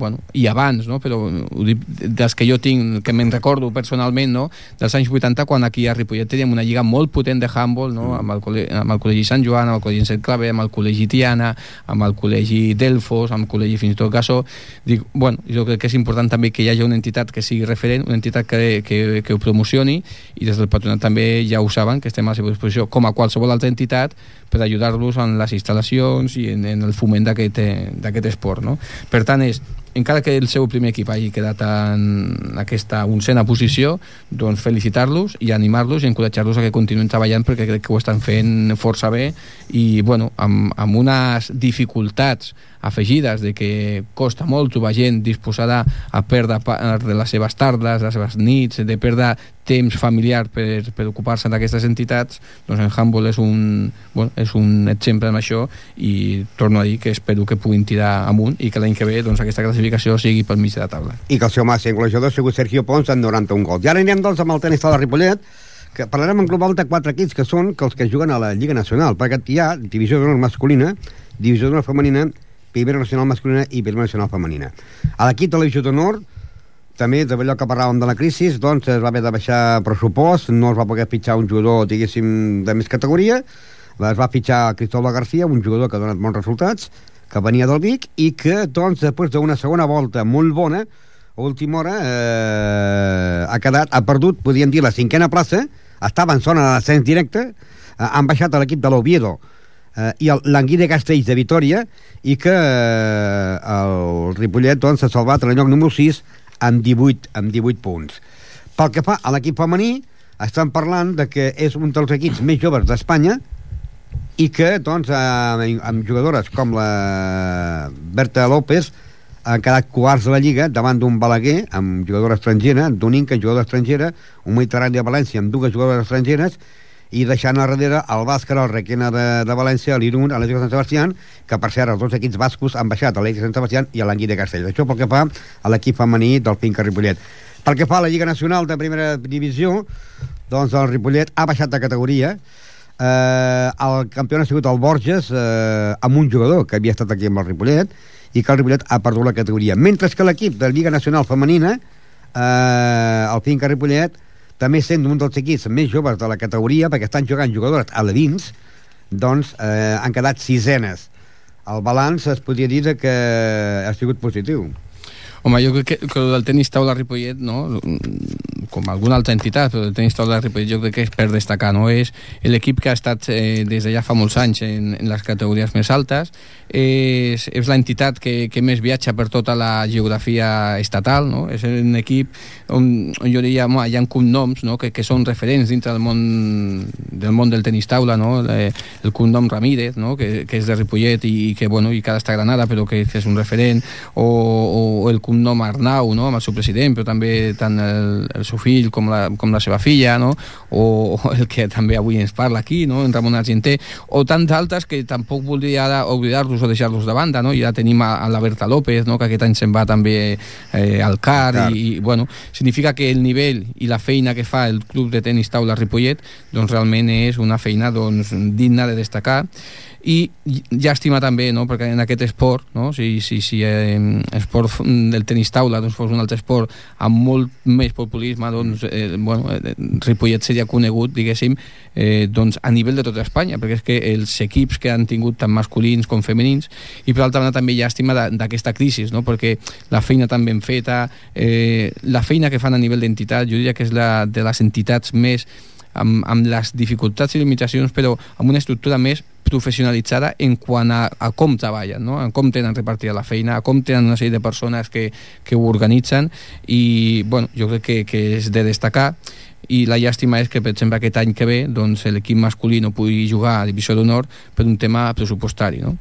bueno, i abans, no? però ho dic dels que jo tinc, que me'n recordo personalment, no? dels anys 80, quan aquí a Ripollet teníem una lliga molt potent de handball, no? amb, el col·legi, amb el Col·legi Sant Joan, amb el Col·legi Sant Clave, amb el Col·legi Tiana, amb el Col·legi Delfos, amb el Col·legi fins i tot Gassó. Dic, bueno, jo crec que és important també que hi hagi una entitat que sigui referent, una entitat que, que, que ho promocioni, i des del patronat també ja ho saben, que estem a la seva disposició, com a qualsevol altra entitat, per ajudar-los en les instal·lacions i en, en el foment d'aquest esport. No? Per tant, és encara que el seu primer equip hagi quedat en aquesta oncena posició, doncs felicitar-los i animar-los i encoratjar-los a que continuïn treballant perquè crec que ho estan fent força bé i bueno, amb, amb unes dificultats afegides de que costa molt trobar gent disposada a perdre part de les seves tardes, les seves nits, de perdre temps familiar per, per ocupar-se d'aquestes entitats, doncs en Handball és un, bueno, és un exemple en això i torno a dir que espero que puguin tirar amunt i que l'any que ve doncs, aquesta classificació sigui pel mig de la taula. I que el seu màxim golejador ha sigut Sergio Pons amb 91 gols. I ara anirem doncs amb el tenis de Ripollet, que parlarem en global de quatre equips que són que els que juguen a la Lliga Nacional, perquè hi ha divisió d'honor masculina, divisió d'honor femenina, primera nacional masculina i primera nacional femenina. A l'equip de divisió d'honor també d'allò que parlàvem de la crisi, doncs es va haver de baixar pressupost, no es va poder fitxar un jugador, diguéssim, de més categoria, es va fitxar Cristóbal García, un jugador que ha donat bons resultats, que venia del Vic, i que, doncs, després d'una segona volta molt bona, a última hora, eh, ha quedat, ha perdut, podríem dir, la cinquena plaça, estava en zona d'ascens directe, eh, han baixat a l'equip de l'Oviedo, eh, i de Castells de Vitoria i que eh, el Ripollet doncs, salvat en el lloc número 6 amb 18, amb 18 punts. Pel que fa a l'equip femení, estan parlant de que és un dels equips més joves d'Espanya i que, doncs, amb, amb jugadores com la Berta López han quedat quarts de la Lliga davant d'un Balaguer amb jugadora estrangera, d'un Inca jugadora estrangera, un Mediterrani de València amb dues jugadores estrangeres i deixant a darrere el Bàscar, el Requena de, de València, l'Irun, l'Atlètic de Sant Sebastià, que per cert els dos equips bascos han baixat, l'Atlètic de Sant Sebastià i l'Angui de Castells. Això pel que fa a l'equip femení del Finca Ripollet. Pel que fa a la Lliga Nacional de Primera Divisió, doncs el Ripollet ha baixat de categoria, eh, el campió ha sigut el Borges eh, amb un jugador que havia estat aquí amb el Ripollet i que el Ripollet ha perdut la categoria mentre que l'equip de Lliga Nacional Femenina eh, el Finca Ripollet també sent un dels equips més joves de la categoria, perquè estan jugant jugadors a l'Edins, doncs eh, han quedat sisenes. El balanç es podria dir que ha sigut positiu. Home, jo crec que, que el tenis taula Ripollet, no? com alguna altra entitat, però el tenis taula Ripollet jo crec que és per destacar, no? És l'equip que ha estat eh, des de ja fa molts anys en, en les categories més altes, és, és l'entitat que, que més viatja per tota la geografia estatal, no? És un equip on, on jo diria, home, hi ha cognoms no? que, que són referents dintre del món del món del tenis taula, no? El, el cognom Ramírez, no? que, que és de Ripollet i, i que, bueno, i que ara està a Granada, però que, que és un referent, o, o el cognom Arnau, no? amb el seu president, però també tant el, el seu fill com la, com la seva filla, no? o, o el que també avui ens parla aquí, no? en Ramon Argenter, o tants altres que tampoc voldria ara oblidar-los o deixar-los de banda, no? ja tenim a, a la Berta López, no? que aquest any se'n va també eh, al CAR, CAR. I, i bueno, significa que el nivell i la feina que fa el club de tenis taula Ripollet doncs realment és una feina doncs, digna de destacar i llàstima també, no? perquè en aquest esport, no? si, si, si eh, esport del tenis taula doncs fos un altre esport amb molt més populisme, doncs eh, bueno, eh, Ripollet seria conegut, diguéssim, eh, doncs a nivell de tota Espanya, perquè és que els equips que han tingut tant masculins com femenins, i per altra banda també llàstima d'aquesta crisi, no? perquè la feina tan ben feta, eh, la feina que fan a nivell d'entitat, jo diria que és la de les entitats més amb, amb les dificultats i limitacions, però amb una estructura més professionalitzada en quant a, a com treballen, no? en com tenen repartida la feina, a com tenen una sèrie de persones que, que ho organitzen i bueno, jo crec que, que és de destacar i la llàstima és que, per exemple, aquest any que ve doncs, l'equip masculí no pugui jugar a Divisió d'Honor per un tema pressupostari. No?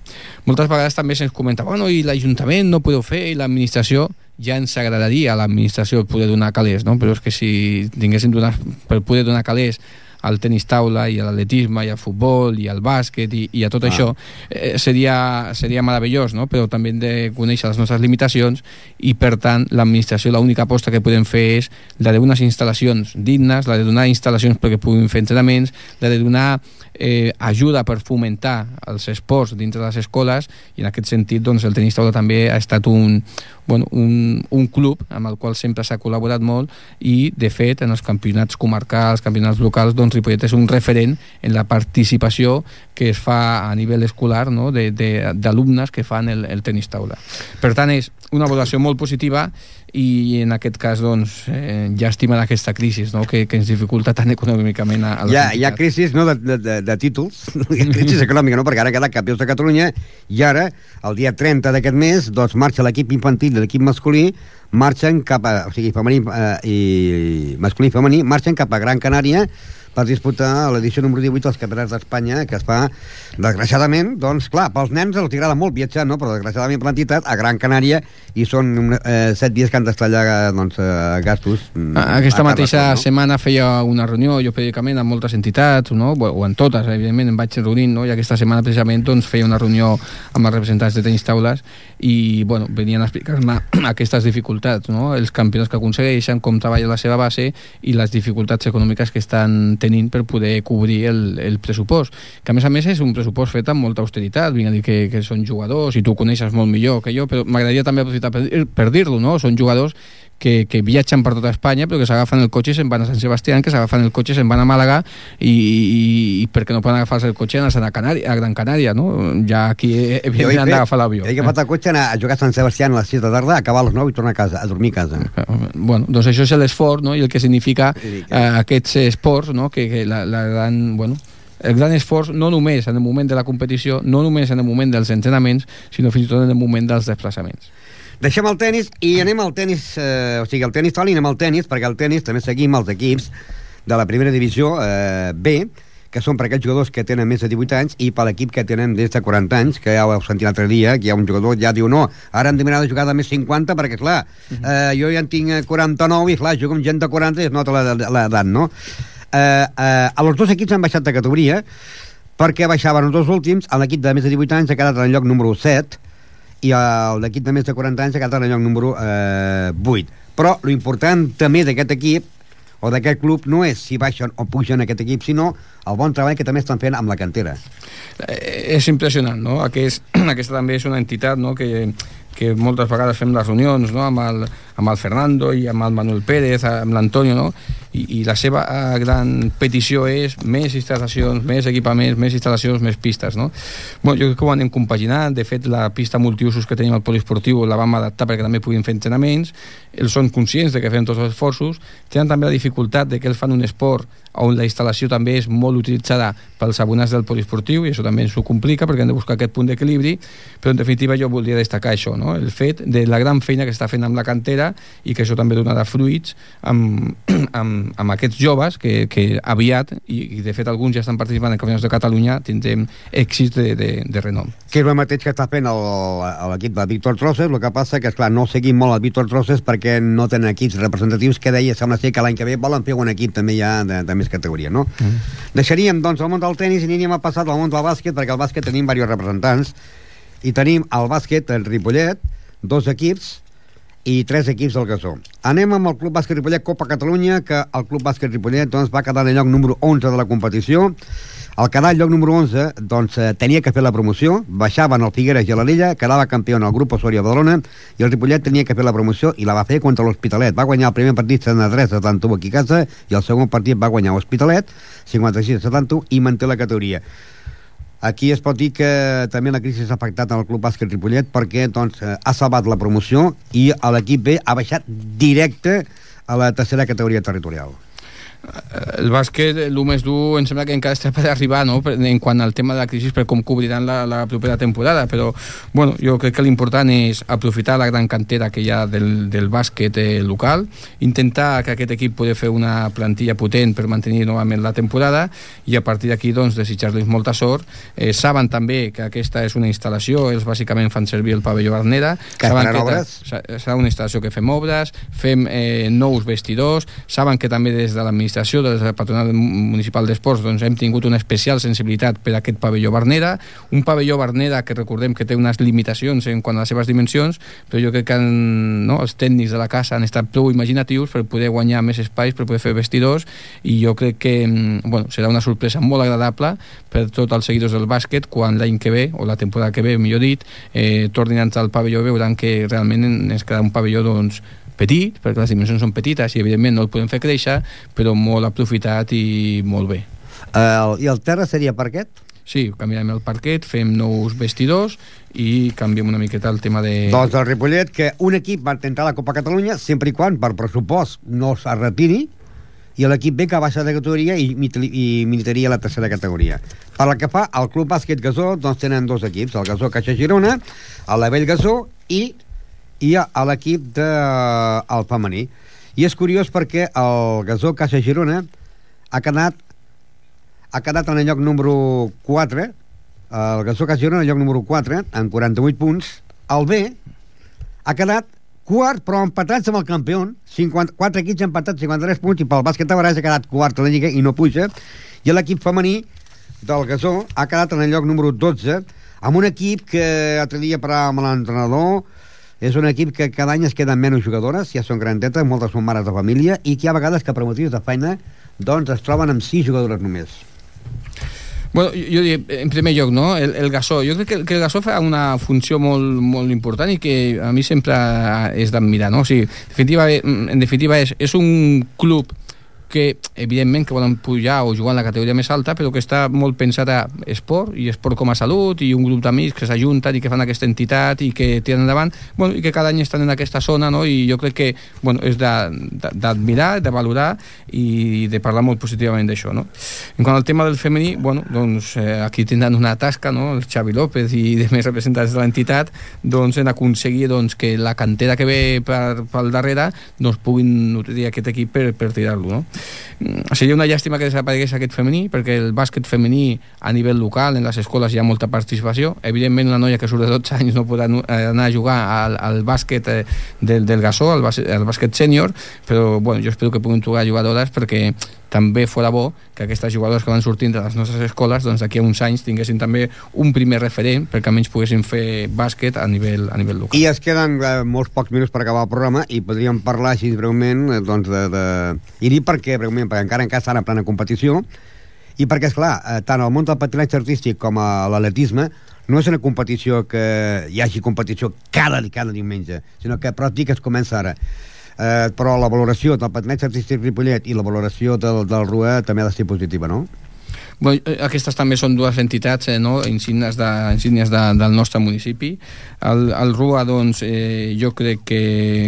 Moltes vegades també se'ns comenta bueno, i l'Ajuntament no podeu fer i l'administració ja ens agradaria a l'administració poder donar calés, no? però és que si tinguéssim donar, per poder donar calés al tenis taula i a l'atletisme i al futbol i al bàsquet i, i a tot ah. això eh, seria, seria meravellós no? però també hem de conèixer les nostres limitacions i per tant l'administració l'única aposta que podem fer és la d'unes instal·lacions dignes, la de donar instal·lacions perquè puguin fer entrenaments, la de donar eh, ajuda per fomentar els esports dintre de les escoles i en aquest sentit doncs, el tenis taula també ha estat un, bueno, un, un club amb el qual sempre s'ha col·laborat molt i de fet en els campionats comarcals, campionats locals doncs Ripollet és un referent en la participació que es fa a nivell escolar no? d'alumnes que fan el, el tenis taula. Per tant és una valoració molt positiva i en aquest cas doncs, eh, llàstima d'aquesta crisi no? que, que ens dificulta tant econòmicament a, a hi, ha, hi ha crisi no, de, de, de, de títols hi ha crisi econòmica no? perquè ara queda campions de Catalunya i ara, el dia 30 d'aquest mes doncs marxa l'equip infantil de l'equip masculí marxen cap a, o sigui, femení eh, i masculí i femení marxen cap a Gran Canària per disputar l'edició número 18 dels Campionats d'Espanya, que es fa, desgraciadament, doncs, clar, pels nens els agrada molt viatjar, no? però desgraciadament per l'entitat, a Gran Canària, i són eh, set dies que han d'estar allà doncs, eh, gastos. Mm, aquesta mateixa no? setmana feia una reunió, jo periòdicament, amb moltes entitats, no? o en totes, evidentment, em vaig reunint, no? i aquesta setmana precisament doncs, feia una reunió amb els representants de tenis taules, i bueno, venien a explicar-me aquestes dificultats, no? els campionats que aconsegueixen, com treballa la seva base i les dificultats econòmiques que estan tenint per poder cobrir el, el pressupost. Que a més a més és un pressupost fet amb molta austeritat, vinc a dir que, que són jugadors i tu coneixes molt millor que jo, però m'agradaria també aprofitar per, per dir-lo, no? Són jugadors que, que viatgen per tota Espanya però que s'agafen el cotxe i se'n van a Sant Sebastián que s'agafen el cotxe i se'n van a Màlaga i, i, i perquè no poden agafar-se el cotxe anar a, Canària, a Gran Canària no? ja aquí evidentment han d'agafar l'avió he agafat el cotxe anar a jugar a Sant Sebastián a les 6 de tarda, acabar a les 9 i tornar a casa a dormir a casa bueno, doncs això és l'esforç no? i el que significa eh, aquests esports no? que, que la, la gran, bueno, el gran esforç no només en el moment de la competició, no només en el moment dels entrenaments, sinó fins i tot en el moment dels desplaçaments. Deixem el tennis i anem al tennis, eh, o sigui, el tennis tal i anem al tennis, perquè al tennis també seguim els equips de la primera divisió eh, B, que són per aquells jugadors que tenen més de 18 anys i per l'equip que tenen des de 40 anys, que ja ho heu sentit l'altre dia, que hi ha un jugador ja diu no, ara hem de mirar de jugar de més 50 perquè, clar, uh -huh. eh, jo ja en tinc 49 i, clar, jugo amb gent de 40 i es nota l'edat, no? Eh, eh, a els dos equips han baixat de categoria perquè baixaven els dos últims, l'equip de més de 18 anys ha quedat en el lloc número 7 i l'equip de més de 40 anys ha quedat en el lloc número eh, 8. Però lo important també d'aquest equip o d'aquest club no és si baixen o pugen aquest equip, sinó el bon treball que també estan fent amb la cantera. Eh, és impressionant, no? Aquest, aquesta també és una entitat no? que, que moltes vegades fem les reunions no? amb, el, amb el Fernando i amb el Manuel Pérez, amb l'Antonio, no? I, I la seva eh, gran petició és més instal·lacions, més equipaments, més instal·lacions, més pistes, no? Bueno, jo crec que ho anem compaginant, de fet la pista multiusos que tenim al poliesportiu la vam adaptar perquè també puguin fer entrenaments, ells són conscients de que fem tots els esforços, tenen també la dificultat de que ells fan un esport on la instal·lació també és molt utilitzada pels abonats del poliesportiu i això també ens ho complica perquè hem de buscar aquest punt d'equilibri però en definitiva jo voldria destacar això no? el fet de la gran feina que està fent amb la cantera i que això també donarà fruits amb, amb, amb aquests joves que, que aviat, i, i de fet alguns ja estan participant en campionats de Catalunya tindrem èxits de, de, de renom que és el mateix que està fent l'equip de Víctor Trosses, el que passa que, esclar, no seguim molt el Víctor Trosses perquè no tenen equips representatius que deia, sembla ser que l'any que ve volen fer un equip també ja de, de més categoria, no? Mm. Deixaríem, doncs, el món del tennis i aniríem a passar al món del bàsquet, perquè al bàsquet tenim diversos representants, i tenim al bàsquet, el Ripollet, dos equips, i tres equips del Gasó. Anem amb el Club Bàsquet Ripollet Copa Catalunya, que el Club Bàsquet Ripollet doncs, va quedar en el lloc número 11 de la competició. El quedar al lloc número 11 doncs, eh, tenia que fer la promoció, baixaven el Figueres i l'Illa, quedava campió en el grup Osorio Badalona, i el Ripollet tenia que fer la promoció i la va fer contra l'Hospitalet. Va guanyar el primer partit 73 71 aquí a casa i el segon partit va guanyar l'Hospitalet 56 71 i manté la categoria. Aquí es pot dir que també la crisi s'ha afectat al Club Bàsquet Ripollet perquè doncs, eh, ha salvat la promoció i l'equip B ha baixat directe a la tercera categoria territorial el bàsquet, el més dur, em sembla que encara està per arribar, no?, en quant al tema de la crisi, per com cobriran la, la propera temporada, però, bueno, jo crec que l'important és aprofitar la gran cantera que hi ha del, del bàsquet eh, local, intentar que aquest equip pugui fer una plantilla potent per mantenir novament la temporada, i a partir d'aquí, doncs, desitjar-los molta sort. Eh, saben també que aquesta és una instal·lació, ells bàsicament fan servir el pavelló Arnera, que saben que obres? serà una instal·lació que fem obres, fem eh, nous vestidors, saben que també des de l'administració l'administració de la Patronal Municipal d'Esports doncs hem tingut una especial sensibilitat per a aquest pavelló Bernera, un pavelló Bernera que recordem que té unes limitacions en quant a les seves dimensions, però jo crec que han, no, els tècnics de la casa han estat prou imaginatius per poder guanyar més espais, per poder fer vestidors, i jo crec que bueno, serà una sorpresa molt agradable per tots els seguidors del bàsquet quan l'any que ve, o la temporada que ve, millor dit, eh, tornin a entrar al pavelló veuran que realment ens quedarà un pavelló doncs, petit, perquè les dimensions són petites i evidentment no el podem fer créixer, però molt aprofitat i molt bé. Uh, I el terra seria parquet? Sí, canviem el parquet, fem nous vestidors i canviem una miqueta el tema de... Doncs el Ripollet, que un equip va tentar la Copa Catalunya sempre i quan per pressupost no es retiri i l'equip B que baixa de categoria i, i militaria la tercera categoria. Per la que fa al Club Bàsquet Gasó, doncs tenen dos equips, el Gasó Caixa Girona, el Lavell Gasó i i a l'equip del de, femení. I és curiós perquè el Gasó Caixa Girona ha quedat ha quedat en el lloc número 4 el Gasó Caixa Girona en el lloc número 4 amb 48 punts el B ha quedat quart però empatats amb el campió 54 equips empatats 53 punts i pel bàsquet de Baràs ha quedat quart a la Lliga i no puja i l'equip femení del Gasó ha quedat en el lloc número 12 amb un equip que l'altre dia parlàvem amb l'entrenador és un equip que cada any es queden menys jugadores, ja són grandetes, moltes són mares de família, i que hi ha vegades que per motius de feina doncs es troben amb sis jugadores només. Bueno, jo diria, en primer lloc, no? el, el gasó. Jo crec que, que el gasó fa una funció molt, molt important i que a mi sempre és d'admirar. No? O sigui, definitiva, en definitiva és, és un club que evidentment que volen pujar o jugar en la categoria més alta, però que està molt pensat a esport i esport com a salut i un grup d'amics que s'ajunten i que fan aquesta entitat i que tiren endavant bueno, i que cada any estan en aquesta zona no? i jo crec que bueno, és d'admirar, de valorar i de parlar molt positivament d'això. No? En quant al tema del femení, bueno, doncs, eh, aquí tindran una tasca, no? el Xavi López i de més representants de l'entitat doncs, en aconseguir doncs, que la cantera que ve per, pel darrere doncs, puguin nutrir aquest equip per, per tirar-lo. No? Mm, seria una llàstima que desaparegués aquest femení perquè el bàsquet femení a nivell local en les escoles hi ha molta participació. Evidentment una noia que surt de 12 anys no podrà eh, anar a jugar al, al bàsquet eh, del, del gasó, al bàsquet, al bàsquet sènior però bueno, jo espero que puguin trobar jugadores perquè també fora bo que aquestes jugadores que van sortint de les nostres escoles doncs d'aquí a uns anys tinguessin també un primer referent perquè almenys poguessin fer bàsquet a nivell, a nivell local. I es queden eh, molts pocs minuts per acabar el programa i podríem parlar així breument eh, doncs de, de... i dir perquè perquè, breument, perquè encara encara estan en plena competició, i perquè, és clar, eh, tant el món del patinatge artístic com l'atletisme no és una competició que hi hagi competició cada, cada diumenge, sinó que pràctic es comença ara. Eh, però la valoració del patinatge artístic Ripollet i la valoració del, del RUA també ha de ser positiva, no? Bé, eh, aquestes també són dues entitats eh, no? insígnies, de, insígnies de, del nostre municipi. El, el RUA, doncs, eh, jo crec que,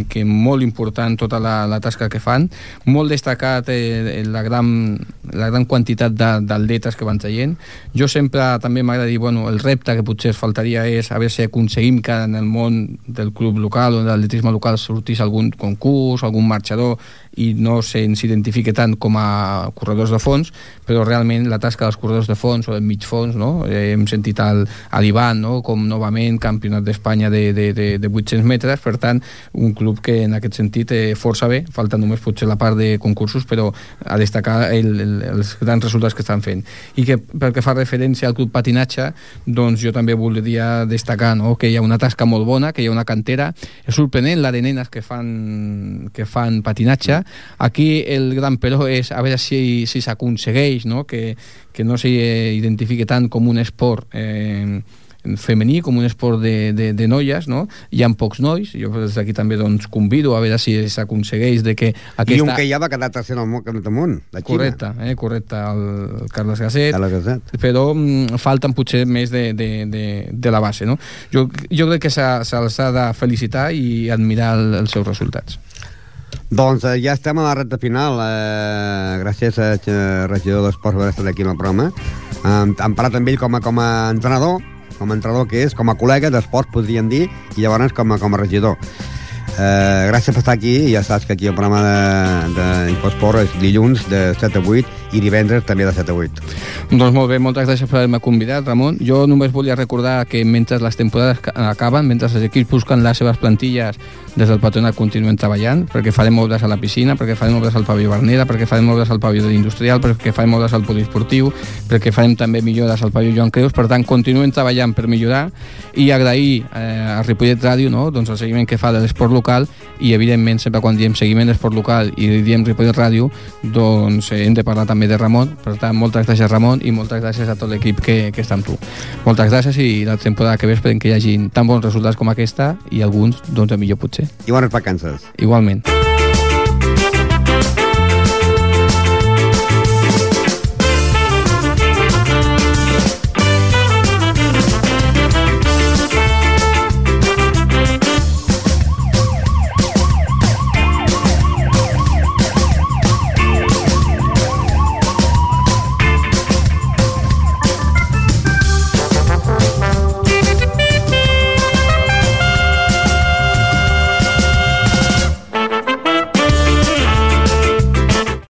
que molt important tota la, la tasca que fan. Molt destacat eh, la, gran, la gran quantitat d'atletes que van traient. Jo sempre també m'agrada dir, bueno, el repte que potser faltaria és a veure si aconseguim que en el món del club local o de l'atletisme local sortís algun concurs, algun marxador i no se'ns identifique tant com a corredors de fons, però realment la tasca dels corredors de fons o del mig fons, no? Eh, hem sentit el, l'Ivan no? com novament campionat d'Espanya de, de, de, de 800 metres, per tant, un club que en aquest sentit eh, força bé, falta només potser la part de concursos, però a destacar el, el, els grans resultats que estan fent. I que pel que fa referència al club patinatge, doncs jo també voldria destacar no? que hi ha una tasca molt bona, que hi ha una cantera, és sorprenent la de nenes que fan, que fan patinatge, Aquí el gran però és a veure si si s'aconsegueix no? que, que no s'identifiqui tant com un esport eh, femení, com un esport de, de, de noies, no? Hi ha pocs nois, jo des d'aquí també doncs, convido a veure si s'aconsegueix de que aquesta... I un que ja va quedar tercer al món, al món la Xina. Correcte, eh, correcte, el Carles Gasset, Carles Gasset. però mm, falten potser més de, de, de, de la base, no? Jo, jo crec que se'ls ha de felicitar i admirar el, els seus resultats. Doncs eh, ja estem a la recta final. Eh, gràcies a eh, regidor d'Esports per estar aquí en el programa. Eh, parlat amb ell com a, com a entrenador, com a entrenador que és, com a col·lega d'esports, podríem dir, i llavors com a, com a regidor. Eh, gràcies per estar aquí, ja saps que aquí el programa d'Infosport és dilluns de 7 a 8 i divendres també de 7 a 8. Doncs molt bé, moltes gràcies per haver-me convidat, Ramon. Jo només volia recordar que mentre les temporades acaben, mentre els equips busquen les seves plantilles des del patronat continuem treballant, perquè farem obres a la piscina, perquè farem obres al pavió Bernera, perquè farem obres al pavió industrial, perquè farem obres al poliesportiu, perquè farem també millores al pavió Joan Creus, per tant, continuem treballant per millorar i agrair eh, a Ripollet Ràdio no? doncs el seguiment que fa de l'esport local i, evidentment, sempre quan diem seguiment d'esport local i diem Ripollet Ràdio, doncs eh, hem de parlar també de Ramon, per tant, moltes gràcies Ramon i moltes gràcies a tot l'equip que, que està amb tu. Moltes gràcies i la temporada que ve esperem que hi hagi tan bons resultats com aquesta i alguns, doncs, millor potser. I bones vacances. Igualment.